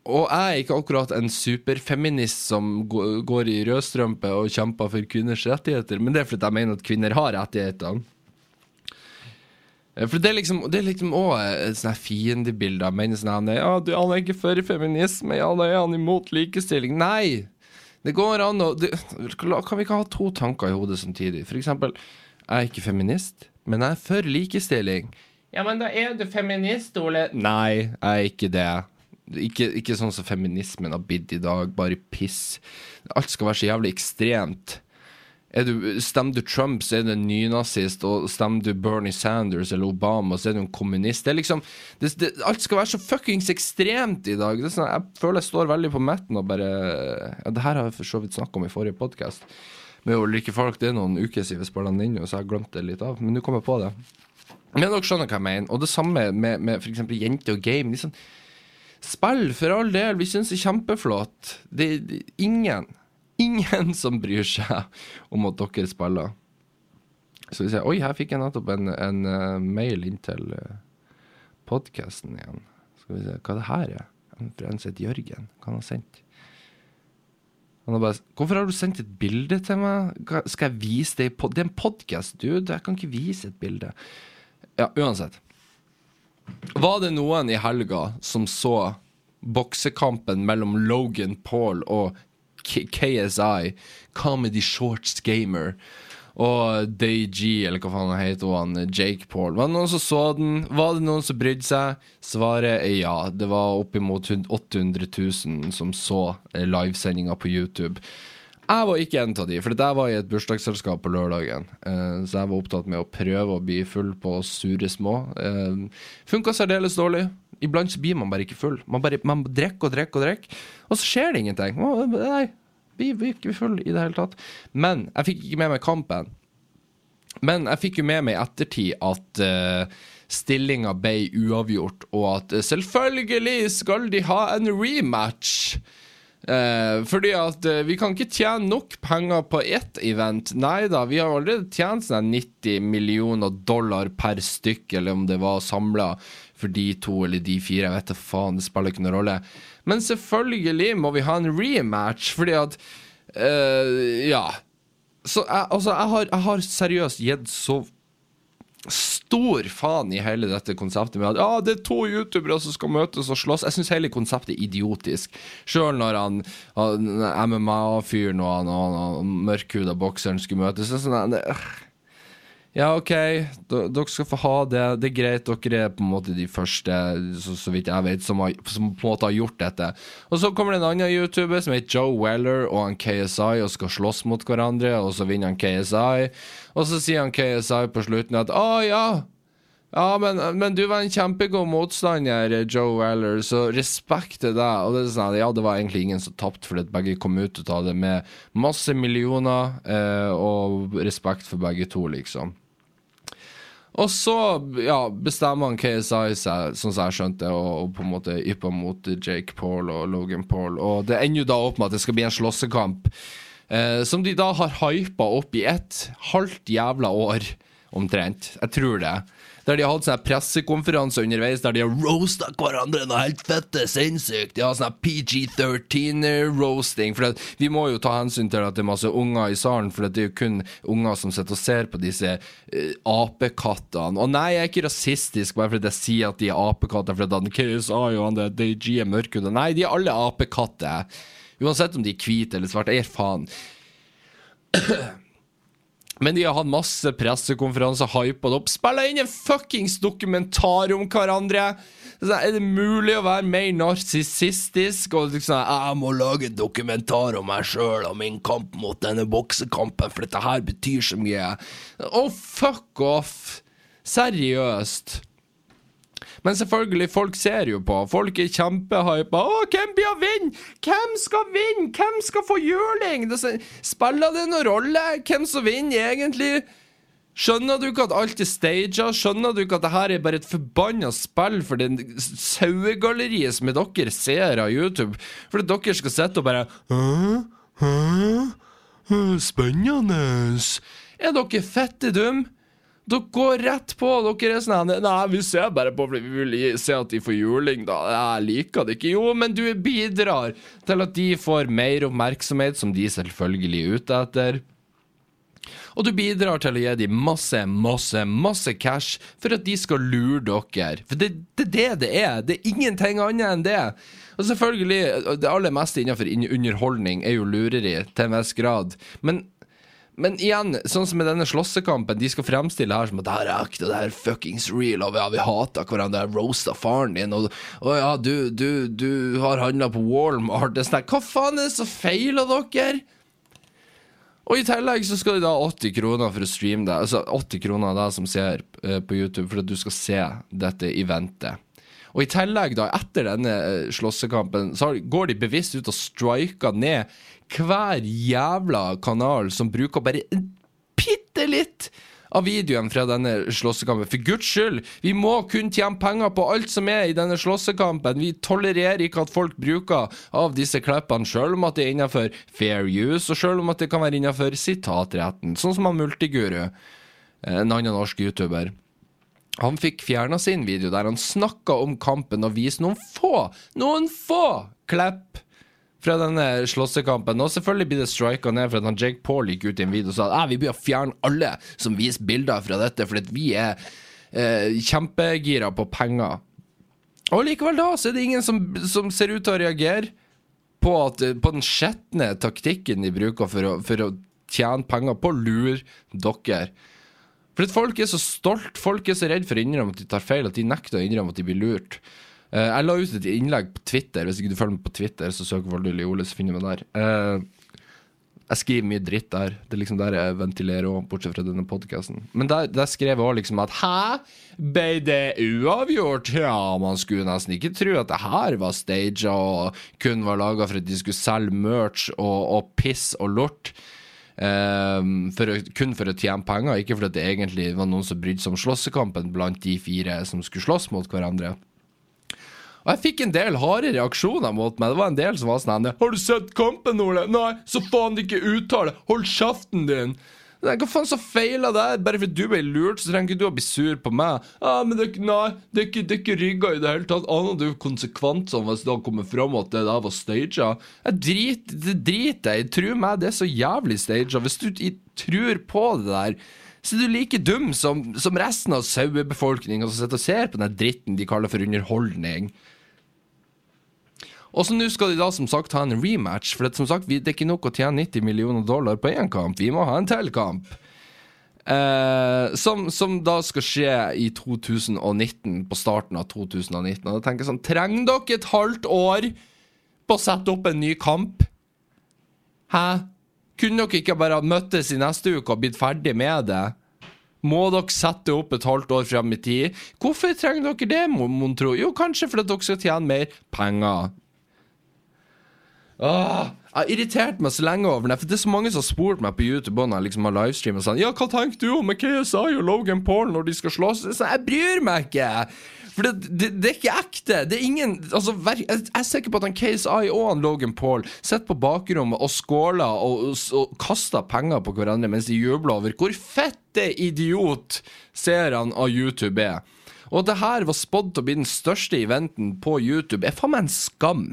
Og jeg er ikke akkurat en superfeminist som går i rødstrømpe og kjemper for kvinners rettigheter, men det er fordi jeg mener at kvinner har rettighetene. For det er liksom Det er liksom òg et sånt fiendebilde av menn sånn Ja, du, han er ikke for feminisme, ja, da er han imot likestilling. Nei! Det går an å det, Kan vi ikke ha to tanker i hodet samtidig? For eksempel, jeg er ikke feminist, men jeg er for likestilling. Ja, men da er du feminist, Ole. Nei, jeg er ikke det. Ikke, ikke sånn som feminismen har blitt i dag, bare piss. Alt skal være så jævlig ekstremt. Du, stemmer du Trump, så er du en nynazist, og stemmer du Bernie Sanders eller Obama, så er du en kommunist. Det er liksom, det, det, alt skal være så fuckings ekstremt i dag. Sånn, jeg føler jeg står veldig på midten og bare ja, Det her har jeg for så vidt snakka om i forrige podkast. Med Ulrikke Falk, det er noen uker siden vi spilte den inn, så jeg har glemt det litt av. Men nå kommer jeg på det. Men dere skjønner hva jeg mener. Og det samme med, med f.eks. jenter og game. Liksom, Spill, for all del. Vi syns det er kjempeflott. Det er ingen, ingen som bryr seg om at dere spiller. Så vi ser Oi, her fikk jeg nettopp en, en uh, mail inn til uh, podkasten igjen. Skal vi se hva det her er. En som Jørgen. Hva han har sendt? Han har bare 'Hvorfor har du sendt et bilde til meg? Skal jeg vise det i pod Det er en podkast, dude. Jeg kan ikke vise et bilde. Ja, uansett. Var det noen i helga som så boksekampen mellom Logan Paul og KSI, Comedy Shorts Gamer, og DayG, eller hva faen han heter, han Jake Paul? Var det noen som så den? Var det noen som brydde seg? Svaret er ja. Det var oppimot 800 000 som så eh, livesendinga på YouTube. Jeg var ikke en av de, for jeg var i et bursdagsselskap på lørdagen. Eh, så jeg var opptatt med å prøve å bli full på sure små. Eh, Funka særdeles dårlig. Iblant blir man bare ikke full. Man bare man drikker og drikker og drikker, og så skjer det ingenting. Nei, vi blir ikke full i det hele tatt. Men jeg fikk ikke med meg kampen. Men jeg fikk jo med meg i ettertid at uh, stillinga ble uavgjort, og at eh, selvfølgelig skal de ha en rematch. Eh, fordi at eh, vi kan ikke tjene nok penger på ett event. Nei da, vi har allerede tjent sånn 90 millioner dollar per stykk, eller om det var samla for de to eller de fire. Jeg vet da faen, det spiller ikke noen rolle. Men selvfølgelig må vi ha en rematch, fordi at eh, Ja. Så jeg, altså, jeg har, jeg har seriøst gitt så stor faen i hele dette konseptet med at ja, det er to youtubere som skal møtes og slåss. Jeg syns hele konseptet er idiotisk. Sjøl når han, han MMA-fyren og han, han, han mørkhuda bokseren skulle møtes. Så sånn, det, øh. Ja, OK, dere skal få ha det. Det er greit, dere er på en måte de første, så, så vidt jeg vet, som, har, som på en måte har gjort dette. Og så kommer det en annen YouTuber som heter Joe Weller og han KSI og skal slåss mot hverandre, og så vinner han KSI. Og så sier han KSI på slutten at å ja, ja, men, men du var en kjempegod motstander, Joe Weller, så respekt til deg. Og det er sånn, ja, det var egentlig ingen som tapte, fordi begge kom ut av det med masse millioner, eh, og respekt for begge to, liksom. Og så ja, bestemmer han KSI seg, sånn som jeg skjønte, og, og på en måte ypper mot Jake Paul og Logan Paul. Og det ender jo da opp med at det skal bli en slåssekamp, eh, som de da har hypa opp i et halvt jævla år, omtrent. Jeg tror det. Der de har hatt sånne pressekonferanse underveis der de har roasta hverandre noe helt fette sinnssykt. De har sånn PG-13-roasting. For vi må jo ta hensyn til at det er masse unger i salen, for det er jo kun unger som sitter og ser på disse uh, apekattene. Og nei, jeg er ikke rasistisk bare fordi jeg sier at de er apekatter, fordi han KSA jo han det DG er mørkhuda. Nei, de er alle apekatter. Uansett om de er hvite eller svarte. Jeg faen. Men de har hatt masse pressekonferanser, hypa det opp, spilla inn en fuckings dokumentar om hverandre. Er det mulig å være mer narsissistisk og liksom Jeg må lage en dokumentar om meg sjøl og min kamp mot denne boksekampen, for dette her betyr så mye. Oh, fuck off! Seriøst. Men selvfølgelig, folk ser jo på. Folk er kjempehypa. 'Å, hvem blir å vinne? Hvem skal vinne? Hvem skal få juling?' Spiller det noen rolle hvem som vinner, egentlig? Skjønner du ikke at alt er staged? Skjønner du ikke at det her er bare et forbanna spill for det sauegalleriet som er dere seere av YouTube? For at dere skal sitte og bare Hæ? Hæ? Spennende. Er dere fette dumme? Dere går rett på. Dere er sånn Nei, vi ser bare på fordi vi vil se at de får juling, da. Jeg liker det ikke. Jo, men du bidrar til at de får mer oppmerksomhet, som de selvfølgelig er ute etter. Og du bidrar til å gi dem masse, masse, masse cash for at de skal lure dere. For det er det, det er. Det er ingenting annet enn det. Og selvfølgelig, det aller meste innenfor underholdning er jo lureri til en viss grad. Men men igjen, sånn som med denne slåssekampen, de skal fremstille her som at det her er ekte, det her er fuckings real, og ja, vi hater hverandre, jeg roasta faren din, og, og ja, du, du, du har handla på Walmart, det er sånn Hva faen er det som feiler dere? Og i tillegg så skal de da ha 80 kroner for å streame det. Altså 80 kroner av deg som ser uh, på YouTube, for at du skal se dette eventet. Og i tillegg, da, etter denne uh, slåssekampen, så går de bevisst ut og striker ned hver jævla kanal som bruker bare bitte litt av videoen fra denne slåssekampen. For guds skyld, vi må kun tjene penger på alt som er i denne slåssekampen. Vi tolererer ikke at folk bruker av disse klippene, sjøl om at det er innenfor fair use, og sjøl om at det kan være innenfor sitatretten. Sånn som han Multiguru, en annen norsk YouTuber. Han fikk fjerna sin video der han snakka om kampen og viste noen få, noen få klepp fra denne slåssekampen. Og selvfølgelig blir det strika ned for at han Jake Paul gikk ut i en video og sa at vi bør fjerne alle som viser bilder fra dette, fordi vi er eh, kjempegira på penger. Og likevel da, så er det ingen som, som ser ut til å reagere på, at, på den skjetne taktikken de bruker for å, for å tjene penger på å lure dere. For at folk er så stolt, folk er så redd for å innrømme at de tar feil, at de nekter å innrømme at de blir lurt. Uh, jeg la ut et innlegg på Twitter. Hvis ikke du følger meg på Twitter, så søk Voldu Liole, så finner du meg der. Uh, jeg skriver mye dritt der. Det er liksom der jeg ventilerer òg, bortsett fra denne podkasten. Men der, der, skrev jeg òg liksom at Hæ? Ble det uavgjort? Ja, man skulle nesten ikke tro at det her var staged og kun var laga for at de skulle selge merch og, og piss og lort. Um, for kun for å tjene penger, ikke fordi det egentlig var noen som brydde seg om slåssekampen blant de fire som skulle slåss mot hverandre. Og jeg fikk en del harde reaksjoner mot meg. Det var en del som var sånn 'Har du sett kampen, Ole?' 'Nei, så faen ikke uttale! Hold kjeften din!' Hva faen så feiler det? Bare fordi du ble lurt, så trenger ikke du å bli sur på meg. Ah, men det, nei, det er ikke, det er ikke rigga i det hele tatt. Aner du konsekvensene hvis det kommet fram at det der var staged? Jeg driter drit jeg Tro meg, det er så jævlig staged. Hvis du tror på det der så er du like dum som, som resten av sauebefolkninga som sitter og ser på den dritten de kaller for underholdning. Og så nå skal de da som sagt ha en rematch, for det, som sagt, det er ikke nok å tjene 90 millioner dollar på én kamp. Vi må ha en til kamp. Eh, som, som, da skal skje i 2019, på starten av 2019. Og da tenker jeg sånn Trenger dere et halvt år på å sette opp en ny kamp? Hæ? Kunne dere ikke bare møttes i neste uke og blitt ferdig med det? Må dere sette opp et halvt år frem i tid? Hvorfor trenger dere det, mon tro? Jo, kanskje fordi dere skal tjene mer penger. Åh, jeg har irritert meg så lenge over det. For det er så mange som har spurt meg på YouTube når jeg liksom har livestream og sånn Ja, hva tenker du om KSI og Logan Paul når de skal slåss? Så jeg bryr meg ikke! For det, det, det, er ikke ekte. Det er ingen altså, Jeg er sikker på at han KSI og han Logan Paul sitter på bakrommet og skåler og, og, og kaster penger på hverandre mens de jubler over hvor fette idiot seerne av YouTube er. Og at det her var spådd til å bli den største eventen på YouTube, er faen meg en skam.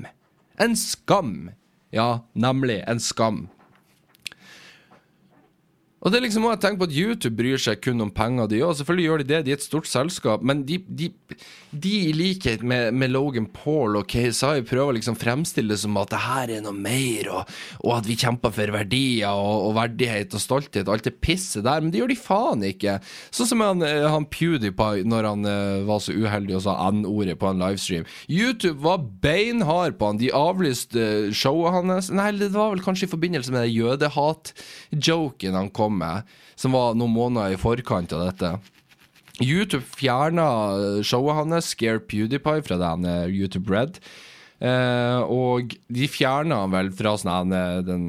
En skam. Ja, nemlig en skam. Og det er liksom også, Jeg tenker på at YouTube bryr seg kun om penger, de òg. Selvfølgelig gjør de det, de er et stort selskap. Men de, de, i likhet med, med, Logan Paul og KSI prøver liksom fremstille det som at det her er noe mer, og, og at vi kjemper for verdier og, og, verdighet og stolthet og alt det pisset der. Men det gjør de faen ikke. Sånn som han, eh, han PewDiePie når han uh, var så uheldig og sa N-ordet på en livestream. YouTube var beinhard på han. De avlyste showet hans. Nei, det var vel kanskje i forbindelse med jødehat-joken han kom med, som var noen måneder i forkant av dette. YouTube fjerna showet hans, Scare PewDiePie, fra den YouTube Red. Eh, og de fjerna han vel fra sånn den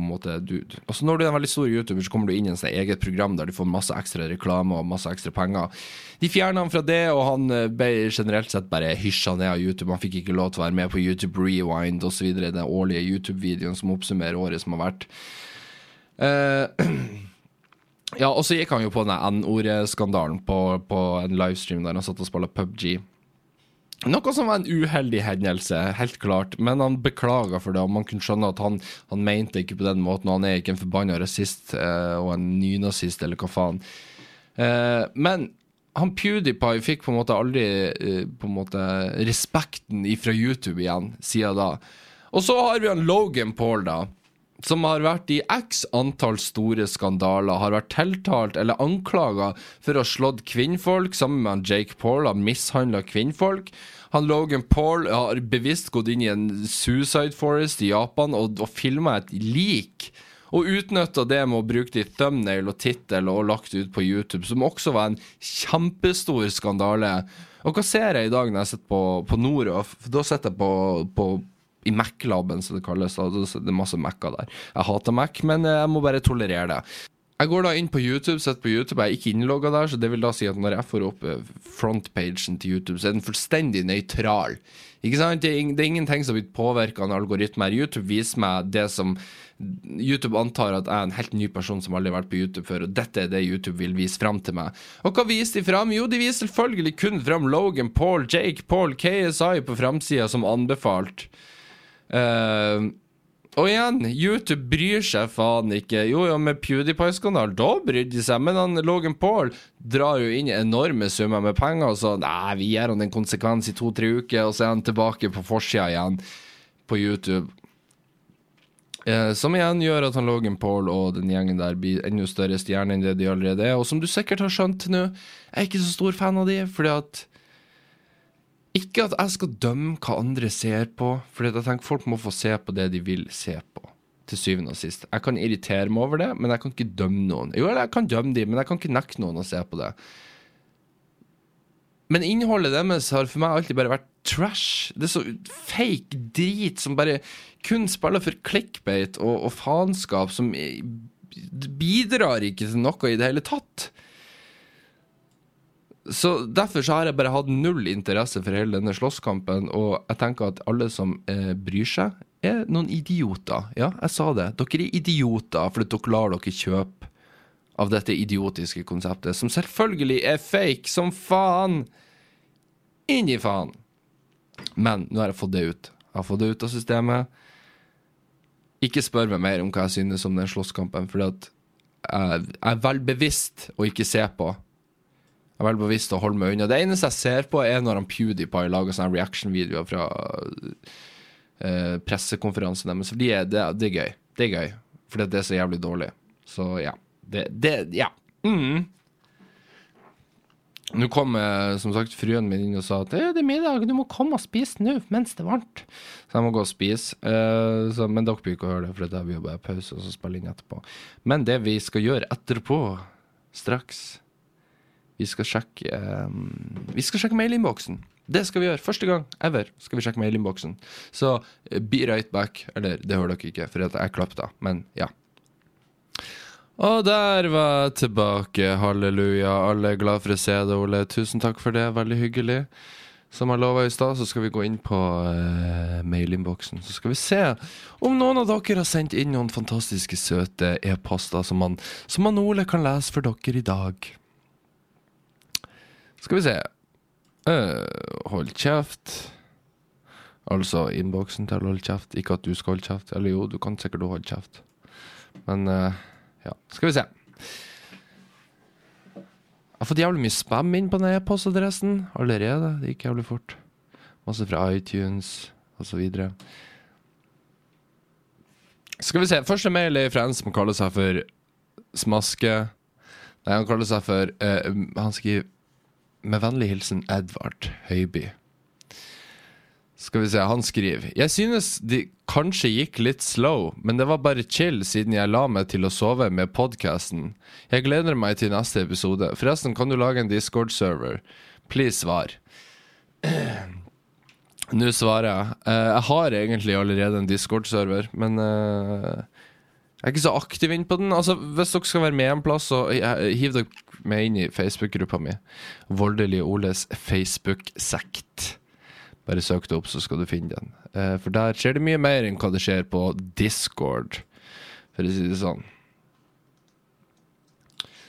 på en måte dude altså Når du er en veldig stor YouTuber, så kommer du inn i en sånn eget program der du får masse ekstra reklame og masse ekstra penger. De fjerna han fra det, og han eh, ble generelt sett bare hysja ned av YouTube. Han fikk ikke lov til å være med på YouTube Rewind osv., den årlige YouTube-videoen som oppsummerer året som har vært. Uh, Ja, og så gikk han jo på den N-ordskandalen på, på en livestream der han satt og spilte PubG. Noe som var en uheldig hendelse, helt klart, men han beklaga for det. Og man kunne skjønne at han, han mente ikke på den måten, og han er ikke en forbanna rasist eh, og en nynazist, eller hva faen. Eh, men han PewDiePie fikk på en måte aldri eh, en måte respekten ifra YouTube igjen, siden da. Og så har vi han Logan Paul, da som har vært i x antall store skandaler, har vært tiltalt eller anklaga for å ha slått kvinnfolk, sammen med Jake Paul, har mishandla kvinnfolk. Han Logan Paul har bevisst gått inn i en suicide forest i Japan og, og filma et lik. Og utnytta det med å bruke det thumbnail og tittel og lagt ut på YouTube, som også var en kjempestor skandale. Og hva ser jeg i dag når jeg sitter på, på Noroff? Da sitter jeg på, på i Mac-laben, som det kalles. Det er masse Mac-er der. Jeg hater Mac, men jeg må bare tolerere det. Jeg går da inn på YouTube, sitter på YouTube, jeg er ikke innlogga der, så det vil da si at når jeg får opp eh, frontpagen til YouTube, så er den fullstendig nøytral. Ikke sant? Det er, ingenting som blir påvirka av algoritmer. YouTube viser meg det som YouTube antar at jeg er en helt ny person som aldri har vært på YouTube før, og dette er det YouTube vil vise fram til meg. Og hva viser de fram? Jo, de viser selvfølgelig kun fram Logan Paul, Jake Paul, KSI på framsida som anbefalt. Eh, og igjen, YouTube bryr seg faen ikke. Jo, jo, med PewDiePie-skandalen, da brydde de seg. Men han, Logan Paul drar jo inn enorme summer med penger, og så nei, vi gir han en konsekvens i to-tre uker, og så er han tilbake på forsida igjen på YouTube. Eh, som igjen gjør at han Logan Paul og den gjengen der blir enda større stjerner enn det de allerede er. Og som du sikkert har skjønt nå, jeg er ikke så stor fan av de, fordi at ikke at jeg skal dømme hva andre ser på, for jeg tenker folk må få se på det de vil se på. Til syvende og sist. Jeg kan irritere meg over det, men jeg kan ikke dømme noen. Jo, eller jeg kan dømme dem, men jeg kan ikke nekte noen å se på det. Men innholdet deres har for meg alltid bare vært trash. Det er så fake drit som bare kun spiller for clickbait og, og faenskap som bidrar ikke til noe i det hele tatt. Så Derfor så har jeg bare hatt null interesse for hele denne slåsskampen, og jeg tenker at alle som eh, bryr seg, er noen idioter. Ja, jeg sa det. Dere er idioter fordi dere lar dere kjøpe av dette idiotiske konseptet, som selvfølgelig er fake som faen. Inni faen. Men nå har jeg fått det ut. Jeg har fått det ut av systemet. Ikke spør meg mer om hva jeg synes om den slåsskampen, at jeg, jeg er vel bevisst å ikke se på. Jeg er vel bevisst å holde meg unna. Det eneste jeg ser på, er når han PewDiePie lager sånne reaction-videoer fra uh, pressekonferansen deres. For de er, det, det er gøy. Det er gøy. Fordi det er så jævlig dårlig. Så ja. Det, det Ja. Mm. Nå kom eh, som sagt fruen min inn og sa at «Eh, det er middag, du må komme og spise nå mens det er varmt. Så jeg må gå og spise. Uh, så, men dere blir ikke å høre det, for det blir jo bare pause og så spille inn etterpå. Men det vi skal gjøre etterpå, straks Vi skal sjekke um, Vi skal sjekke mailinnboksen. Det skal vi gjøre. Første gang ever skal vi sjekke mailinnboksen. Så eh, be right back. Eller, det hører dere ikke, for jeg klapp da. Men ja. Og der var jeg tilbake. Halleluja. Alle er glad for å se deg, Ole. Tusen takk for det. Veldig hyggelig. Som jeg lova i stad, så skal vi gå inn på uh, mailinnboksen. Så skal vi se om noen av dere har sendt inn noen fantastiske, søte e-poster som, man- som man Ole kan lese for dere i dag. Skal vi se. Uh, hold kjeft. Altså innboksen til Hold kjeft. Ikke at du skal holde kjeft. Eller jo, du kan sikkert holde kjeft. Men uh, ja, skal vi se. Jeg har fått jævlig mye spam inn på den e-postadressen allerede. Det gikk jævlig fort. Masse fra iTunes osv. Skal vi se. Første mail er fra en som kaller seg for Smaske. Nei, han kaller seg for uh, Han skriver med vennlig hilsen Edvard Høiby. Skal vi se, han skriver Jeg synes de kanskje gikk litt slow, men det var bare chill siden jeg la meg til å sove med podcasten. Jeg gleder meg til neste episode. Forresten, kan du lage en Discord-server? Please svar. Nå svarer jeg. Eh, jeg har egentlig allerede en Discord-server, men eh, jeg er ikke så aktiv inn på den. Altså, Hvis dere skal være med en plass, så hiv dere med inn i Facebook-gruppa mi. Voldelige Oles Facebook-sekt. Bare søk det opp, så skal du finne den. Eh, for der skjer det mye mer enn hva det skjer på Discord, for å si det sånn.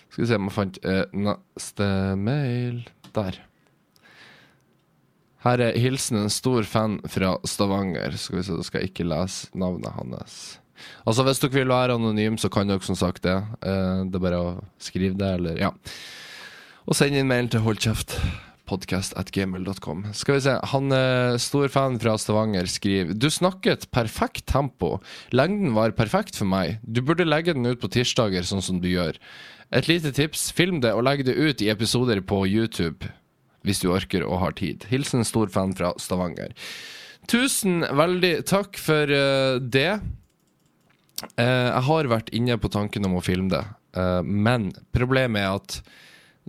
Skal vi se om jeg fant eh, neste mail Der. Her er hilsen en stor fan fra Stavanger. Skal vi se, Da skal jeg ikke lese navnet hans. Altså Hvis dere vil være anonym, så kan dere som sagt det. Eh, det er bare å skrive det, eller ja. Og send inn mail til holdkjeft Skal vi se, han er stor fan fra Stavanger skriver Du snakket perfekt tempo. Lengden var perfekt for meg. Du burde legge den ut på tirsdager, sånn som du gjør. Et lite tips, film det og legg det ut i episoder på YouTube. Hvis du orker og har tid. Hilsen stor fan fra Stavanger. Tusen veldig takk for uh, det. Eh, jeg har vært inne på tanken om å filme det, eh, men problemet er at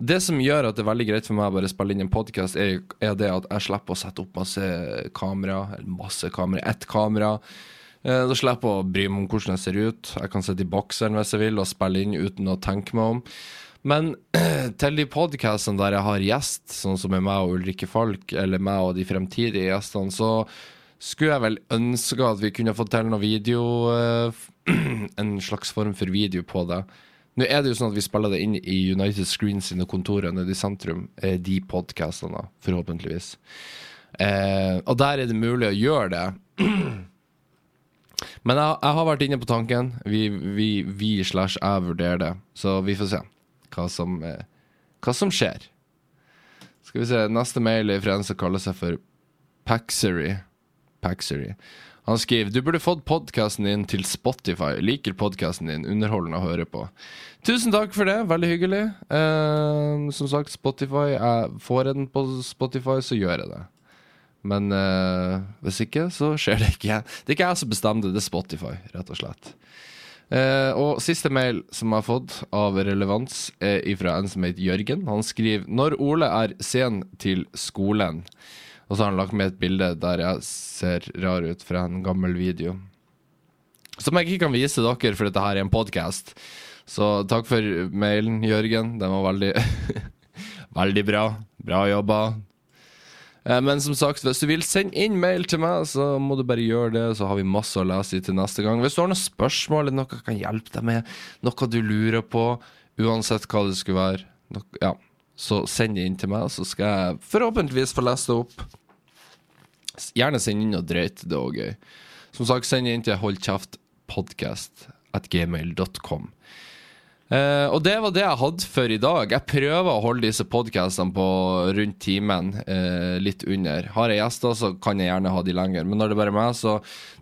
det som gjør at det er veldig greit for meg å bare spille inn en podkast, er, er det at jeg slipper å sette opp masse kamera, eller masse kamera, ett kamera. Eh, Da slipper jeg å bry meg om hvordan jeg ser ut. Jeg kan sitte i bokseren hvis jeg vil og spille inn uten å tenke meg om. Men til de podkastene der jeg har gjest, sånn som med meg og Ulrikke Falk, eller meg og de fremtidige gjestene, så skulle jeg vel ønske at vi kunne fått til noe video eh, En slags form for video på det. Nå er det jo sånn at vi spiller det inn i United Screens sine kontorer nede i sentrum, eh, de podkastene, forhåpentligvis. Eh, og der er det mulig å gjøre det. Men jeg, jeg har vært inne på tanken. Vi, vi, vi slash jeg vurderer det. Så vi får se hva som, hva som skjer. Skal vi se, Neste mail er fra en som kaller seg for Paxery. Paxery. Han skriver du burde fått podkasten din til Spotify. Liker podkasten din. Underholdende å høre på. Tusen takk for det. Veldig hyggelig. Uh, som sagt, Spotify. Jeg får jeg den på Spotify, så gjør jeg det. Men uh, hvis ikke, så skjer det ikke. Det er ikke jeg som bestemmer det, det er Spotify, rett og slett. Uh, og siste mail som jeg har fått av relevans, er fra en som heter Jørgen. Han skriver Når Ole er sen til skolen Og så har han lagt med et bilde der jeg ser rar ut fra en gammel video. Som jeg ikke kan vise dere, for dette her er en podkast. Så takk for mailen, Jørgen. Den var veldig Veldig bra. Bra jobba. Eh, Men som sagt, hvis du vil sende inn mail til meg, så må du bare gjøre det. Så har vi masse å lese i til neste gang. Hvis du har noen spørsmål eller noe jeg kan hjelpe deg med, noe du lurer på, uansett hva det skulle være, noe, ja, så send det inn til meg, så skal jeg forhåpentligvis få lest det opp. Gjerne send inn og drøyt, det er òg gøy. Som sagt, send inn til holdkjeftpodkast at gmail.com. Eh, og det var det jeg hadde for i dag. Jeg prøver å holde disse podkastene på rundt timen, uh, litt under. Har jeg gjester, så kan jeg gjerne ha de lenger. Men når det bare er meg, så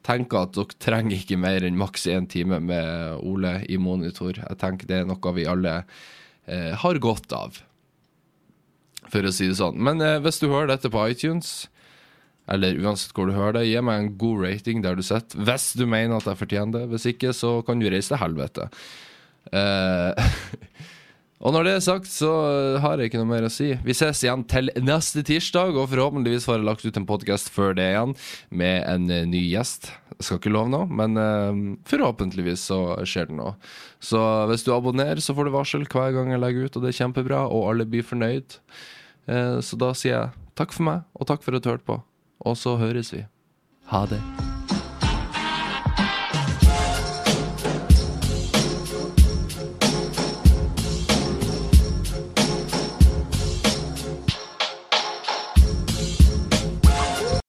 tenker jeg at dere trenger ikke mer enn maks én time med Ole i monitor. Jeg tenker det er noe vi alle uh, har godt av, for å si det sånn. Men hvis du hører dette på iTunes, eller uansett hvor du hører det, gi meg en god rating der du sitter. Hvis du mener at jeg fortjener det. Hvis ikke, så kan du reise til helvete. Eh, og når det er sagt, så har jeg ikke noe mer å si. Vi ses igjen til neste tirsdag, og forhåpentligvis får jeg lagt ut en podkast før det igjen, med en eh, ny gjest. Jeg skal ikke love noe, men eh, forhåpentligvis så skjer det noe. Så hvis du abonnerer, så får du varsel hver gang jeg legger ut, og det er kjempebra, og alle blir fornøyd. Eh, så da sier jeg takk for meg, og takk for at du hørte på. Og så høres vi. Ha det.